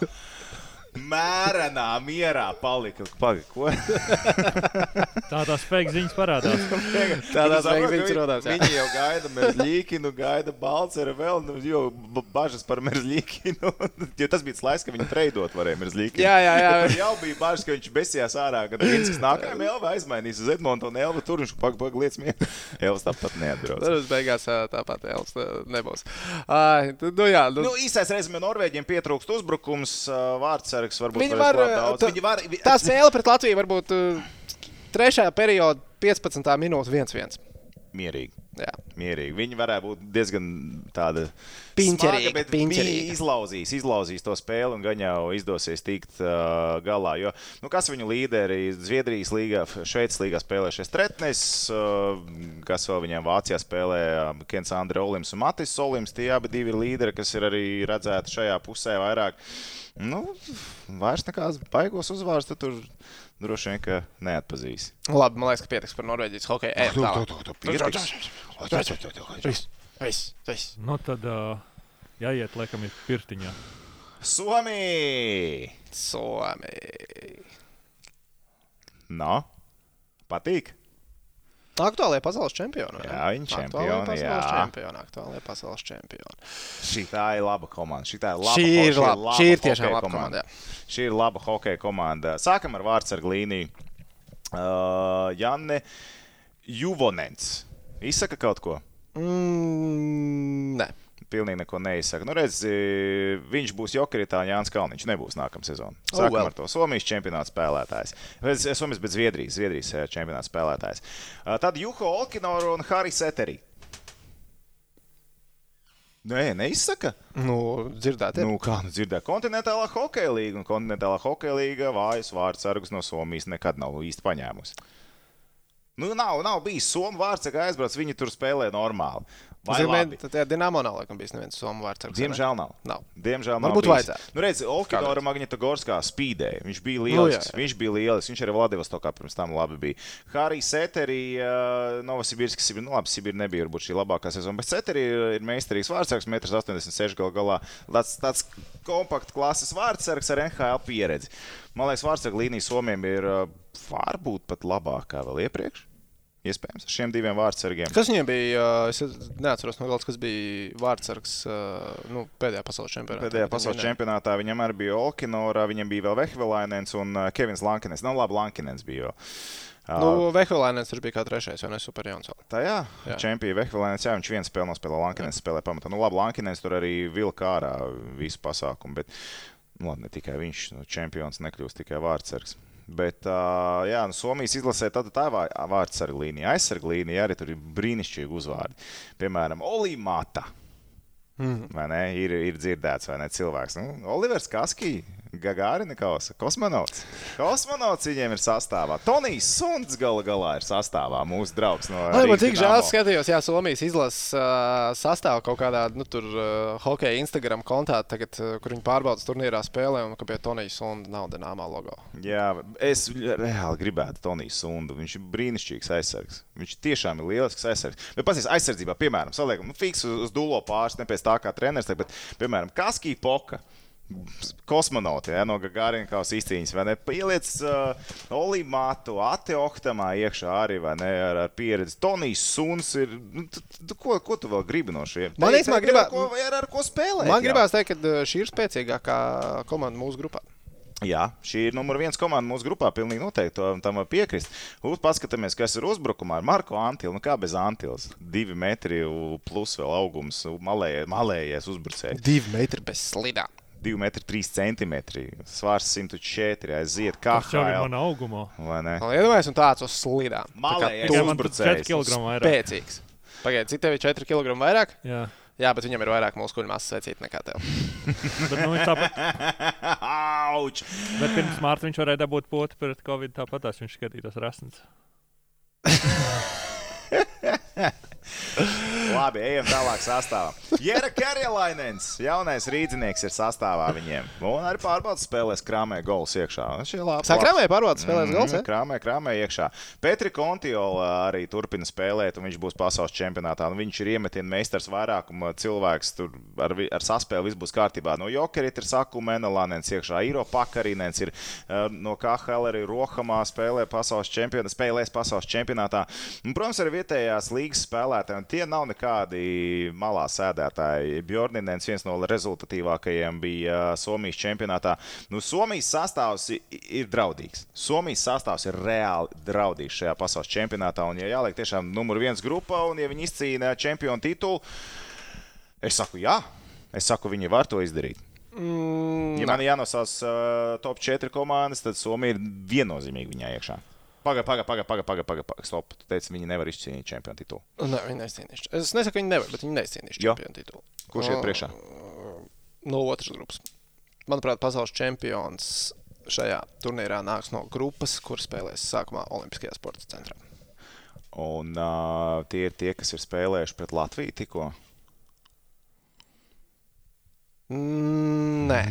mērenā mierā palika. Paga, ko? Tādā spēka ziņas parādās. Tādā Tu saproti, spēka ka ziņas jā. Viņi jau gaida Merzlīkinu, gaida Balceru vēl, nu, jo ba- bažas par Merzlīkinu. Jo tas bija tas laiks, ka viņi treidot varēja Merzlīkinu. Jā, jā, jā. Tur jau bija bažas, ka viņš besījās ārā, kad viņš nākamajā Elva aizmainīs uz Edmontu un Elva tur viņš pag, pag lietas mierā. Elvas tāpat neatbrauc. Tad uz beigās tāpat Elvis ā, nebūs. Ai, tu- Nu, jā, nu, Nu, īsais reizē Norvēģiem pietrūkst uzbrukums, ā, vārdsargs varbūt Viņi var, daudz. Viņi var, vi- tā spēle pret Latviju varbūt uh, trešajā periodā, 15. minūte 1-1. Mierīgi. Jā. Mierīgi. Viņi varētu būt diezgan tāda Piņķerīgi, smaga, viņi izlauzīs, izlauzīs to spēli un gan jau izdosies tikt uh, galā. Jo, nu, kas viņu līderi Zviedrijas līgā, Šveices līgā spēlējušies Tretnes, uh, kas vēl viņiem Vācijā spēlē uh, Kens Andri Olims un Matis Olims. Tie abi ir līderi, kas ir arī redzēti šajā pusē vairāk. Nu, vairs nekāds baigos uzvārds tu tur droši vien ka neatpazīs. Labi, man liekas, ka pietiks par Norvēģijas hokeju. Ejam tālāk. Pietiks. Viss, viss, viss. Nu, tad uh, jāiet, laikam, ir pirtiņā. Somija! Somija. No, patīk. Aktuālajā pasaules čempionā. Jā, Aktuālajā čempioni, pasaules jā. čempioni. Aktuālajā pasaules čempioni. Šī ir laba komanda. Šī, ir laba, Šī ir laba. Šī ir tiešām laba komanda, jā. Šī ir laba hokeja komanda. Sākam ar vārdsargu līniju. Uh, Janne Juvonens. Izsaka kaut ko? Mm, nē. Pilnīgi neko neizsaka. Nu, redz, viņš būs Jokeritā, Jānis Kalniņš nebūs nākamā sezona. Oh, Sākam well. ar to Somijas čempionāta spēlētājs. Bez- Somijas bez Zviedrijas, Zviedrijas eh, čempionāta spēlētājs. Uh, Tad Juho Olkinoru un Harijs Eterī. Nē, neizsaka. Nu, dzirdēt, ir. Nu, kā nu dzirdēt, kontinentālā hokeja līnija un kontinentālā hokeja līnija vājas vārdu sargus no Somijas nekad nav īsti paņēmusi. Nu, nav, nav bijis Somijas vārds, ka aizbrauc, viņi tur spēlē normāli. Tad tajā Dienāmo nav laikam bijis neviens somu vārds. Diemžēl nav. Nav. Diemžēl nav. Varbūt vajadzētu. Nu, redz, Olkidora. Magnitogorskā spīdēja. Viņš bija Nu, lielisks. jā. viņš bija lielisks. Viņš arī Vladivostokā pirms tam labi bija. Harijs Seterī, uh, Novosibirskis, Sibir, nu labi, Sibir nebija varbūt šī labākā sezona, bet Seterī ir meistarīgs vārdsargs, 1,86 m gal galā. Tāds, tāds kompakts klases vārdsargs ar NHL pieredzi. Man liekas, vārdsarga līnija Somijam ir uh, varbūt pat labākā vēl iepriekš. Iespējams, ar šiem diviem vārdsargiem. Kas viņiem bija? Es neatceros no galvas, kas bija vārdsargs nu, pēdējā pasaules čempionātā. Pēdējā pasaules čempionātā viņam arī bija Olkinora, viņam bija vēl Vehvilainens un Kevins Lankines. Nav labi, Lankinens bija. Vēl. Nu, Vehvilēnēns viņš bija kā trešais, vai ne super jauns vēl. Tajā Jā. čempionā Vehvilainens, jā, viņš viens spēlē nospēlē, Lankines spēlē pamatā. Nu, labi, Lankines tur arī vilka ārā visu pasākumu, bet nu, labi, ne tikai viņš, nu, čempions nekļūst tikai vārdsargs. Bet, uh, jā, nu, Somijas izlasē tāda tā vā- vārdsarga līnija, aizsarga līnija arī tur ir brīnišķīgi uzvārdi. Piemēram, Olimāta. Mm. Vai ne? Ir, ir dzirdēts, vai ne? Cilvēks. Nu, Olivers Kaskī, Gagārina kausa, kosmonauts. Kosmonauts viņiem ir sastāvā. Tonijs Suns gala galā ir sastāvā. Mūsu draugs no Lai man cik žēl skatījos, jā, Somijas izlases uh, sastāvā kaut kādā, nu, tur uh, hokeja Instagram kontā, tagad, uh, kur viņi pārbaudas turnīrā spēlē, un ka pie Tonijas un nav Dienāmā logo. Jā, es reāli gribētu Toniju Sundu. Viņš ir brīnišķīgs aizsargs. Viņš tiešām ir lielisks aizsargs. Bet pasies aizsardzībā, piemēram, saliekam, nu, fiks uz, uz dūlo pāris, ne pēc tā kā treneris, bet, piemēram, Kaskī Poka. Kosmonauti ja, no Gagārina kā izcīņas, vai ne? Ieliec uh, Olīdu Mātu, Ate Oktamā iekšā arī, vai ne? Ar, ar pieredzi. Tonijs Suns ir. Nu, tu, tu, ko, ko tu vēl gribi no šiem? Man Te- īstenībā te ir gribā- ar ko- vai ir ar ko spēlēt. Man gribās teikt, ka uh, šī ir spēcīgākā komanda mūsu grupā. Jā, šī ir numur viens komanda mūsu grupā. Pilnīgi noteikti tam var piekrist. Lūdzu, paskatāmies, kas ir uzbrukumā ar Marko Antilu. Nu, kā bez Antilas? Divi metri plus vēl augums, malējais, malējais uzbrucējs. Divi metri bez slidām. 2 metri 3 centimetri. Svārs 104. aiziet kā Tas jau ir mana auguma. Vai ne? Iedomājieties, un tāds uz slidām. Malējais man uzbrucējs. 4 kg vairāk. Pēcīgs. Pagaidiet, cik tev ir 4 kg vairāk? Jā. Jā, bet viņam ir vairāk muskuļu masas vecīt nekā tev. Bet, nu, viņš tāpat, Auč! bet pirms mārta viņš varēja dabūt potu pret covid. Tāpat tās viņš skatījās rasns. Labi, ejam tālāk sastāvā. Jēra Karjelainens, jaunais rīznieks, ir sastāvā viņiem. Un arī pārbaudas spēlēs krāmē gols iekšā. Sakrāmē pārbaudas spēlēs Mhm, gols. ja? Krāmē, krāmē iekšā. Petri Kontiola arī turpina spēlēt, un viņš būs pasaules čempionātā. Un viņš ir iemetienu meistars vairākuma cilvēks. Tur ar, ar saspēli viss būs kārtībā. No Jokerit ir Sakuma Menelānens iekšā, Iro Pakarīnens ir uh, no KHL arī Rohamā spēlē pasaules čempionātā, spēlēs pasaules čempionātā. Un, protams, arī vietējās līgas spēlētāji, un tie nav nekādi malā sēdētāji. Bjorninens viens no rezultatīvākajiem bija Somijas čempionātā. Nu, Somijas sastāvs ir draudīgs. Somijas sastāvs ir reāli draudīgs šajā pasaules čempionātā. Un, ja jāliek tiešām numur viens grupā, un ja viņi izcīna čempionu titulu, es saku, jā, es saku, viņi var to izdarīt. Mm, Ja man jānosauc uh, top 4 komandas, tad Somija ir viennozīmīgi viņā iekšā. Pagaid, pagaid, pagaid, pagaid, pagaid, pagaid, pagaid, stop. Tu teici, viņi nevar izcīnīt čempionu titulu. Nē, viņi neizcīnīs. Es nesaku, viņi nevar, bet viņi neizcīnīs čempionu titulu. Kurš iet priekšā? No otras grupas. Manuprāt, pasaules čempions šajā turnīrā nāks no grupas, kur spēlēs sākumā Olimpiskajā sporta centrā. Un uh, tie ir tie, kas ir spēlējuši pret Latviju tikko. Mm, Nē,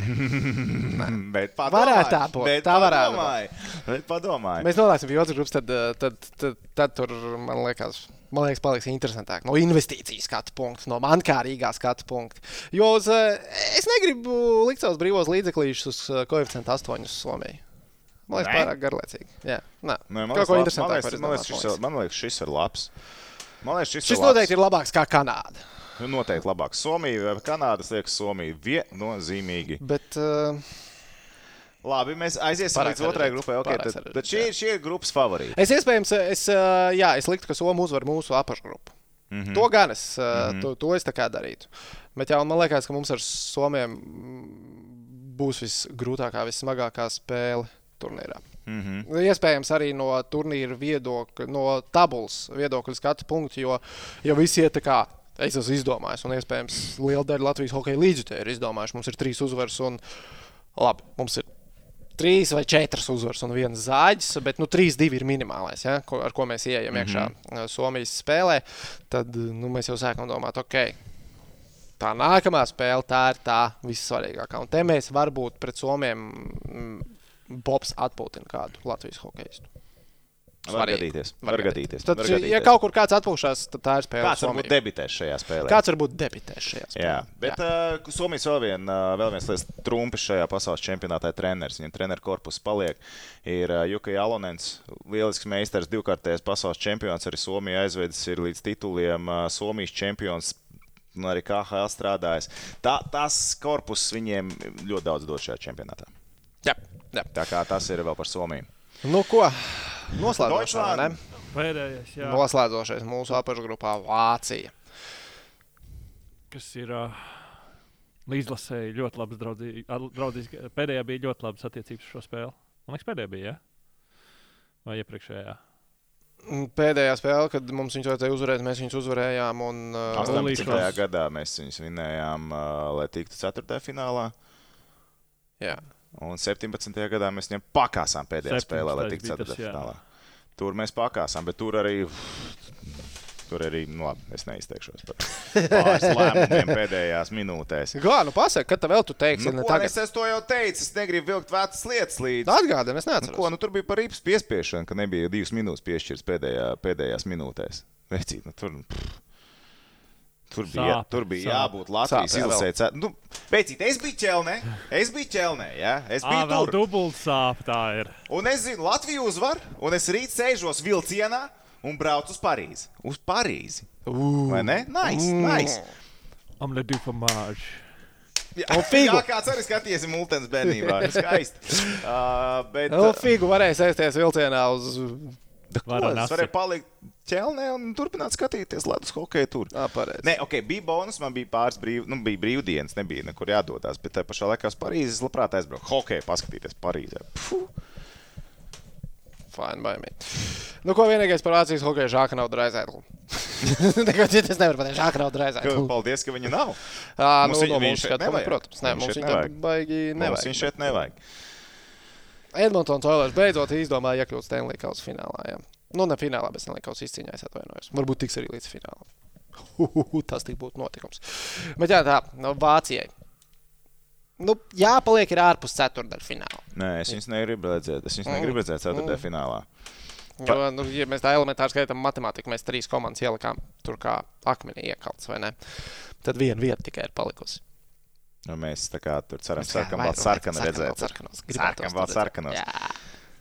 Bet Varētu tā būt, Bet tā varētu padomāj, Bet padomāj. mēs nolaisim pie otras grupas, tad, eh, tad, tad, tad tur, man liekas, man liekas, paliks interesantāk. No investīciju skatu punkta, no mankārīgā skatu punkta. Jo uz, eh, es negribu likt savus brīvos līdzeklīšus uz eh, koeficientu 8 uz Somiju. Man liekas, Nē? pārāk garlaicīgi. Jā, nē, Nē, man kaut ko liekas, man liekas, man liekas, šis, ir- man liekas, šis ir labs. Man liekas, šis, Šis ir labs. noteikti ir labāks kā Kanāda. Noteikti labāk. Somija vai Kanāda, liekas, Somija viennozīmīgi. Bet, uh, Labi, mēs aiziesim Pārāk līdz sarežģīti. grupai. Okay, tad, sarežģīti, tad šie, ir- šie ir grupas favorīti. es iespējams, es, uh, jā, es liktu, ka Somija uzvar mūsu apakšgrupu. Mm -hmm. To gan es, mm -hmm. to, to es tā kā darītu. Bet jau man liekas, ka mums ar Somiem būs visgrūtākā, vissmagākā spēle turnīrā. Mm -hmm. Iespējams, arī no turnīra viedokļa, no tabulas viedokļa skatu punkta, jo, jo visi iet tā kā. Es esmu izdomājis, un iespējams, liela daļa Latvijas hokeja līdzjutēji ir izdomājuši. Mums ir trīs uzvaras, un labi, mums ir trīs vai četras uzvaras un viens zāģis, bet nu, trīs, divi ir minimālais, ja, ko, ar ko mēs ieejam iekšā mm -hmm. Somijas spēlē. Tad nu, mēs jau sākam domāt, ok. Tā nākamā spēle, tā ir tā vissvarīgākā. Un te mēs varbūt pret Somiem mm, Bobs atpūtina kādu Latvijas hokeistu. Var gadīties. Var gadīties. Tad, var ja gadīties. kaut kur kāds atpūšas, tad tā ir spēle. Kāds varbūt debitēs šajā spēlē? Kāds varbūt debitēs šajā spēlē? Jā, bet Jā. Uh, Somijas vēl, vien, uh, vēl viens lietas trumpis šajā pasaules čempionātā ir treneris. Viņam treneru korpus paliek. Ir uh, Juka Jalonens, lielisks meistars, divkārtējs pasaules čempions. Arī Somija aizvedis ir līdz tituliem uh, Somijas čempions. Un arī KHL strādājis. Tā, tas korpus viņiem ļoti daudz dod šajā čempionātā. Jā, jā. Tā kā tas ir vēl par Somiju. Nu, ko? Noslēdzošais, ne? Pēdējais, jā, Noslēdzošais mūsu apakšgrupā Vācija. kas ir uh, līdzlasēji ļoti labs draudzīgi. Pēdējā bija ļoti labas attiecības ar šo spēli. Man liekas, pēdējā bija, ja? vai iepriekšējā. Mm, Pēdējā spēle, kad mums viņus vajadzēja uzvarēt, mēs viņus uzvarējām. Un, uh, 18. Olīšos. gadā mēs viņus vinējām, uh, lai tiktu 4. finālā. jā, Un 17. gadā mēs viņam pakāsām pēdējā 17. spēlē, lai tiktu tas, jā. ceturtdaļfinālā. Tur mēs pakāsām, bet tur arī. Tur arī, nu, labi, es neizteikšos par pāris lēmumiem pēdējās minūtēs. Gā, nu pasaka, kad tev vēl tu teiksi, Nu, ne ko, tagad. es, es to jau teicu, es negribu vilkt vecas lietas līdzi. Atgādini, es Nu, neatceros. ko, nu, tur bija par rīpas piespiešanu, ka nebija divas minūtes piešķirtas pēdējā, pēdējās minūtēs. Vecīt, nu, tur, pff. Tur bija, Sāp, tur bija sāp. jābūt Latvijas Sāp, izlasē. Nu, Vecīt, es biju ķelnē, es biju ķelnē, ja? es Ā, biju vēl tur. dubult sāp, tā ir. Un es zinu, Latvija uzvar, un es rīt sēžos vilcienā un braucu uz Parīzi. Uz Parīzi. Vai ne? Nice, nice. Am le du fromage. Jā, jā, kāds arī skaties Multens bērnībā. Skaisti. Uh, bet, figu varēja sēsties vilcienā uz. Varēju palikt ķelnē un turpināt skatīties ledus hokeju tur. Ā, pareizi. Nē, ok, bija bonus, man bija pāris brīv, nu, bija brīvdienas, nebija nekur jādodas. Bet tajā pašā laikā uz Parīzes labprāt aizbraucu. Hokeju paskatīties Parīzē. Puh. Fine, baimīgi. Nu, ko vienīgais par Vācijas hokeja žāka nav draizēta. Neko citu es nevaru pateikt. Žāka nav Ka, draizēta. paldies, ka viņa nav. Ā, Mums nu, viņa- no viņa mūsu šeit nevajag. protams. Nē, Viņa mums viņa nevajag. baigi Mums nevajag. viņš šeit nevajag. Edmontons Oilers beidzot izdomāja iekļūt Stanley Kausa finālā. Jā. Nu, ne finālā, bet Stanley Kausa izcīņā, es atvainojos. Varbūt tiks arī līdz finālam. Tas tik būtu notikums. Bet jā, tā, no Vācijai. Nu, jāpaliek ir ārpus ceturdaļa fināla. Nē, es viņus negribu redzēt. Es viņus negribu redzēt ceturtajā finālā. Jo, nu, ja mēs tā elementāri skaitām matemātiku, mēs trīs komandas ielikām tur kā akmenī iekalts, vai ne? Tad viena vieta tikai ir palikusi. Nu, mēs tā kā tur ceram, Mēs sarkam, kā vēl sarkanu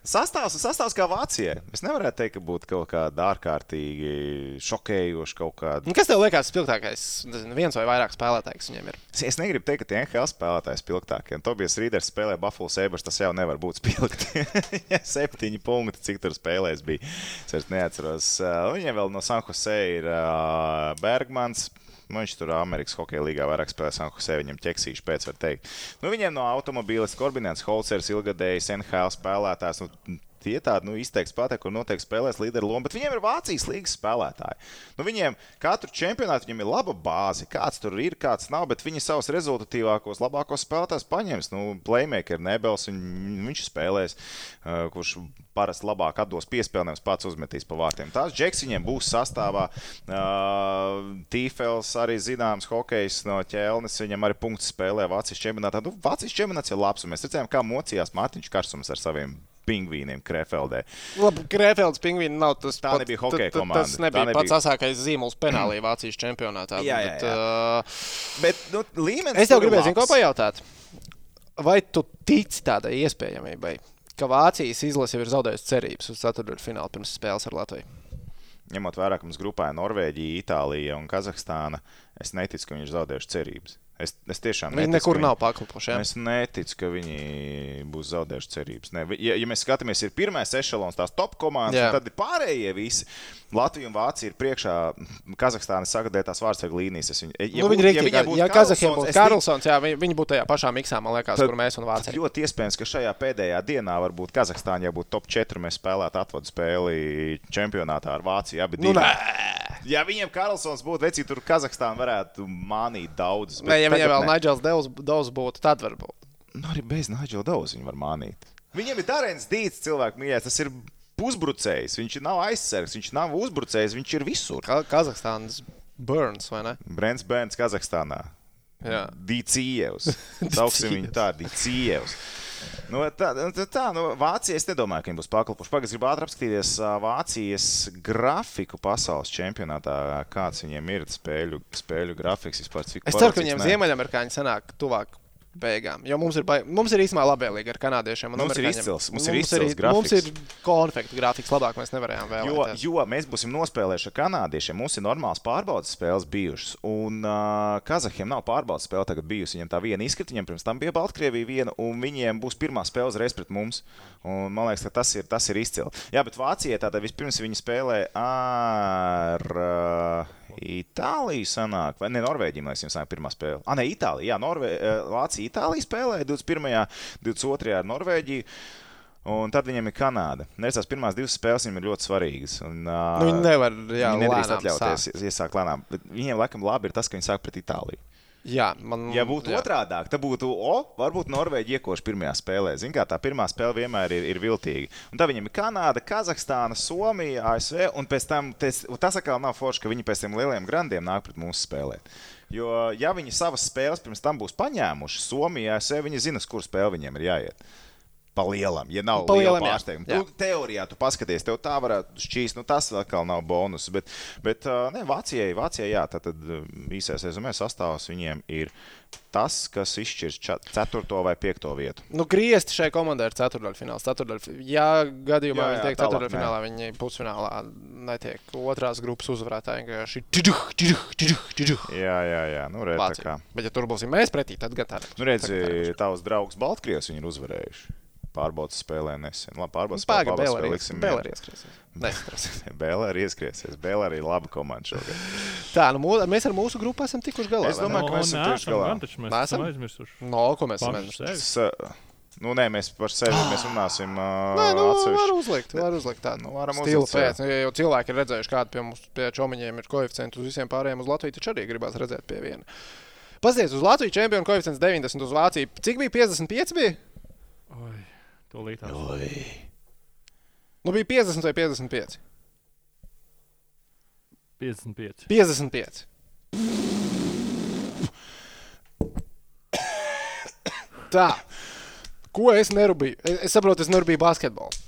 Sastāvs, sastāvs kā Vācijai. Es nevaru teikt, ka būtu kaut kāda ārkārtīgi šokējoša kaut kāda. Nu, Kas tev liekas spilgtākais? Viens vai vairāk spēlētāji, kas viņiem ir? Es, es negribu teikt, ka tie NHL spēlētāji spilgtākie. Tobijas Rīders spēlē Buffalo Sabres. Tas jau nevar būt spilgti. Septiņi punkti, cik tur spēlēs bija. Es neatceros. Viņiem vēl no San Jose ir Bergmans. Nu, viņš tur Amerikas Hokeja līgā vairāk spēlē San Jose. Viņam ķeksīši pēc, var teikt. Nu, viņiem no automobīles Korbinēns Holcers, ilgadējs NHL spēlētājs. Nu, Tie tādi nu, izteikti spēlētāji, kur noteikti spēlēs līderu lomu, bet viņiem ir Vācijas līnijas spēlētāji. Nu, viņiem katru čempionātu viņam ir laba bāze. Kāds tur ir, kāds nav, bet viņi savus rezultatīvākos, labākos spēlētājus paņems. Nu, Playmaker Nebels, viņ, viņš spēlēs, uh, kurš parasti labāk atdos piespēlējumus, pats uzmetīs pa vārtiem. Tās džeks viņiem būs sastāvā. Uh, Tīfels arī zināms, hokejs no ķēlnes, viņam arī punkts spēlē Vācijas čempionātā. Nu, Vācijas čempionāts ir labs, un mēs redzējām, kā mocījās Mārtiņš Karsums ar saviem pingvīniem Krefeldē. Labi, Grēfelds pingvīns nav tas Tā pat- nebija hokeja komanda. Tas Tā nebija, nebija- pats asākais zīmols penālī Vācijas čempionātā. Jā, jā, bet, jā. uh, Bet nu, līmenis Es tev gribēju zinu, ko pajautāt. Vai tu tici tādai iespējamībai, ka Vācijas izlase ir zaudējusi cerības uz ceturtdaļu finālu pirms spēles ar Latviju? Ņemot vērā, ka mums grupā ir Norvēģija, Itālija un Kazahstāna, es neticu, ka viņi ir zaudējuši cerības. Es, es tiešām Viņi neticu, nekur ka nav paklupuši. jā? Es neticu, ka viņi būs zaudējuši cerības. Ne, ja, ja mēs skatāmies, ir pirmais ešalons, tās top komandas, un tad ir pārējie visi. Latvija un Vācija ir priekšā. Kazahstāna sagadētās vārdsargu līnijas. Es viņu, ja Nu, viņi viņiem ja, būtu ja Karlsons, būtu Karlsons, jā, viņi, viņi būtu tajā pašā miksā, man liekas, Tad- kur mēs un Vācija. ļoti iespējams, ka šajā pēdējā dienā varbūt Kazahstānā, ja būtu top 4, mēs spēlētu atvadu spēli čempionātā ar Vāciju. Abi Nu, divi. nē. Ja viņiem Karlsons būtu vecī, tur Kazahstāna varētu mānīt daudz. Nē, ja viņiem vēl Nigels Devs būtu, tad varbūt. Nu, arī bez Nigela Dausa viņi var mānīt. Viņam ir Darēns Dīts, cilvēks mīļākais. Tas ir uzbrucējs. Viņš nav aizsargs, viņš nav uzbrucējs, viņš ir visur. Ka Kazahstānas Burns, vai ne? Brents Bērns Kazahstānā. Jā. Dīcievs. Sauksim viņu tā, Dīcievs. Nu, tā, tā, tā nu, Vācija, es nedomāju, ka viņi būs pakalpoši. Pagaidzi, gribu ātri apskatīties Vācijas grafiku pasaules čempionātā. Kāds viņiem ir spēļu, spēļu grafiks vispār? Cik Es ceru, ka viņiem ziemeļamerikāņi sanāk tuvāk beigām. Jo mums ir, bai- mums ir īstenībā labvēlīgi ar kanādiešiem. Mums ir izcils- mums ir izcils arī- grafiks. Mums ir konfekta grafiks, labāk mēs nevarējām Jo, vēlēties. jo mēs būsim nospēlējuši ar kanādiešiem. Mums ir normāls pārbaudas spēles bijušas. Un uh, Kazahiem nav pārbaudas spēle tagad bijusi. Viņiem tā viena izkrita, viņiem pirms tam bija Baltkrievija viena, un viņiem būs pirmā spēle uzreiz pret mums. Un, man liekas, ka tas ir, tas ir izcili. Jā, bet Vācijai tātad vispirms viņi spēlē ar. Uh, Itālija sanāk, vai ne Norvēģija, man liekas, sanāk pirmā spēle. Ah, ne, Itālija, jā, Norvē... eh, Vācija, Itālija spēlēja 21. 22. ar Norvēģiju. Un tad viņiem ir Kanāda. Nes tās pirmās divas spēles viņiem ir ļoti svarīgas. Un, uh, Nu, viņi nevar, jā, viņi nedrīkst atļauties ies- iesākt lēnām. Bet viņiem, laikam, labi ir tas, ka viņi sāk pret Itāliju. Jā, man Ja būtu jā. otrādi, tad būtu, o, varbūt Norvēģija iekoši pirmajā spēlē. Ziniet, kā tā pirmā spēle vienmēr ir, ir viltīga. Un tad viņiem ir Kanāda, Kazahstāna, Somija, ASV. Un pēc tam tas, un tas atkal nav forši, ka viņi pēc tam lieliem grandiem nāk pret mums spēlēt. Jo, ja viņi savas spēles pirms tam būs paņēmuši, Somijā, ASV, viņi zina, uz kur spēle viņiem ir jāiet. Pa lielam, ja nav Pa liela lielam, jā. pārsteiguma. Tu, teorijā tu paskaties, tev tā varētu šķīst, nu tas atkal nav bonus. Bet, bet ne, Vācijai, Vācijai jā, tad, tad īsais rezumē sastāvs viņiem ir tas, kas izšķirs 4. vai 5. vietu. Nu, griezti šai komandai ir ceturdaļfināls. Ceturdaļ... Ja gadījumā Jā, jā, viņi tiek tālāk, ceturdaļfinālā, viņi pusfinālā netiek. Otrās grupas uzvarētāji vienkārši tiduh, tiduh, tiduh, tiduh. Jā, jā, jā. Nu, redz. Bet, ja tur būsim mēs pretī, tad gan tā. Nu, redzi, tavs draugs Baltkrievs viņu ir uzvarējuši. Pārbaudas spēlē nesen. Labi, pārbaudas Pagaidām, spēlē vēl arī liksim vēl arī ieskriesies. Bēlē arī ieskriesies. Bēlē arī laba komanda šogad. Tā, nu, mū, mēs ar mūsu grupu esam tikuši galā. Es domāju, ka mēs esam tieši galā. Gan mēs Nesam? esam aizmirsuši. no, ko mēs esam. S, nu, nē, mēs par sevi mēs runāsim uh, Nē, nu, var uzlikt, var uzlikt tādu Nu, varam stilu uzlikt, jā. pēc. Ja jau cilvēki ir redzējuši, kāda pie mums, pie čomiņiem ir koeficients uz visiem pārējiem uz Latviju, taču arī gribās redzēt pie viena. Paskaties, uz Latviju čempionu koeficients 90, uz Vāciju. Cik bija 55? Bija? Oi, tūlīt tās. Nu, bija 50 vai 55? 55. 55. Tā. Ko es nerūpēju? Es, es saprotu, es nerūpēju basketbolu.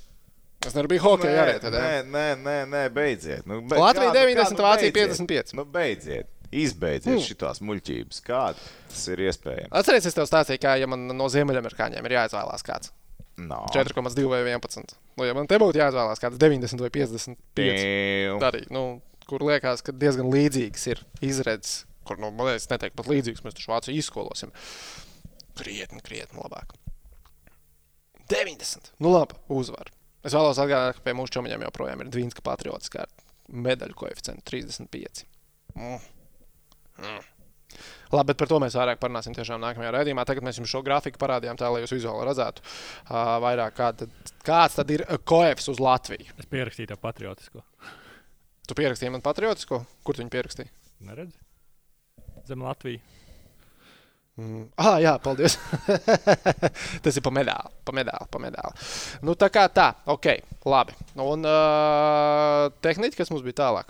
Es nerūpēju hokeju arī. Tad, nē, nē, nē, nē, beidziet. Nu, be, Latvija kā- 90, kā- nu, Vācija beidziet. 55. Nu, beidziet. Izbeidziet mm. šitās muļķības. Kā tas ir iespējams? Atcerieties, es tev stāstīju, kā ja man no Ziemeļamerikāņiem ir jāizvēlās kāds. No. 4,2 vai 11. Nu, ja man te būtu jāizvēlās kāds 90 vai 55, Damn. tad arī, nu, kur liekas, ka diezgan līdzīgs ir izredzes, kur, nu, man liekas, neteiktu pat līdzīgs, mēs taču Vāciju izskolosim. Krietni, krietni labāk. 90. Nu, labi, uzvar. Es vēlos atgādināt, ka pie mūsu čomiņiem joprojām ir Dvīnska patriotiskā medaļu koeficients 35. Mm. Mm. Labi, bet par to mēs vairāk parunāsim tiešām nākamajā raidījumā. Tagad mēs jums šo grafiku parādījām, tā lai jūs vizuāli redzētu, uh, vairāk kā tad, kāds tad ir koefs uz Latviju. Es pierakstīju to patriotisko. Tu pierakstīji man patriotisko, kur tu viņu pierakstīji? Neredzi? Zem Latvijas. Mm. Ah, jā, paldies. Tas ir pa medāli, pa medāli, pa medāli. Nu, tā kā tā, ok, labi. Un uh, tehniski, kas mums bija tālāk?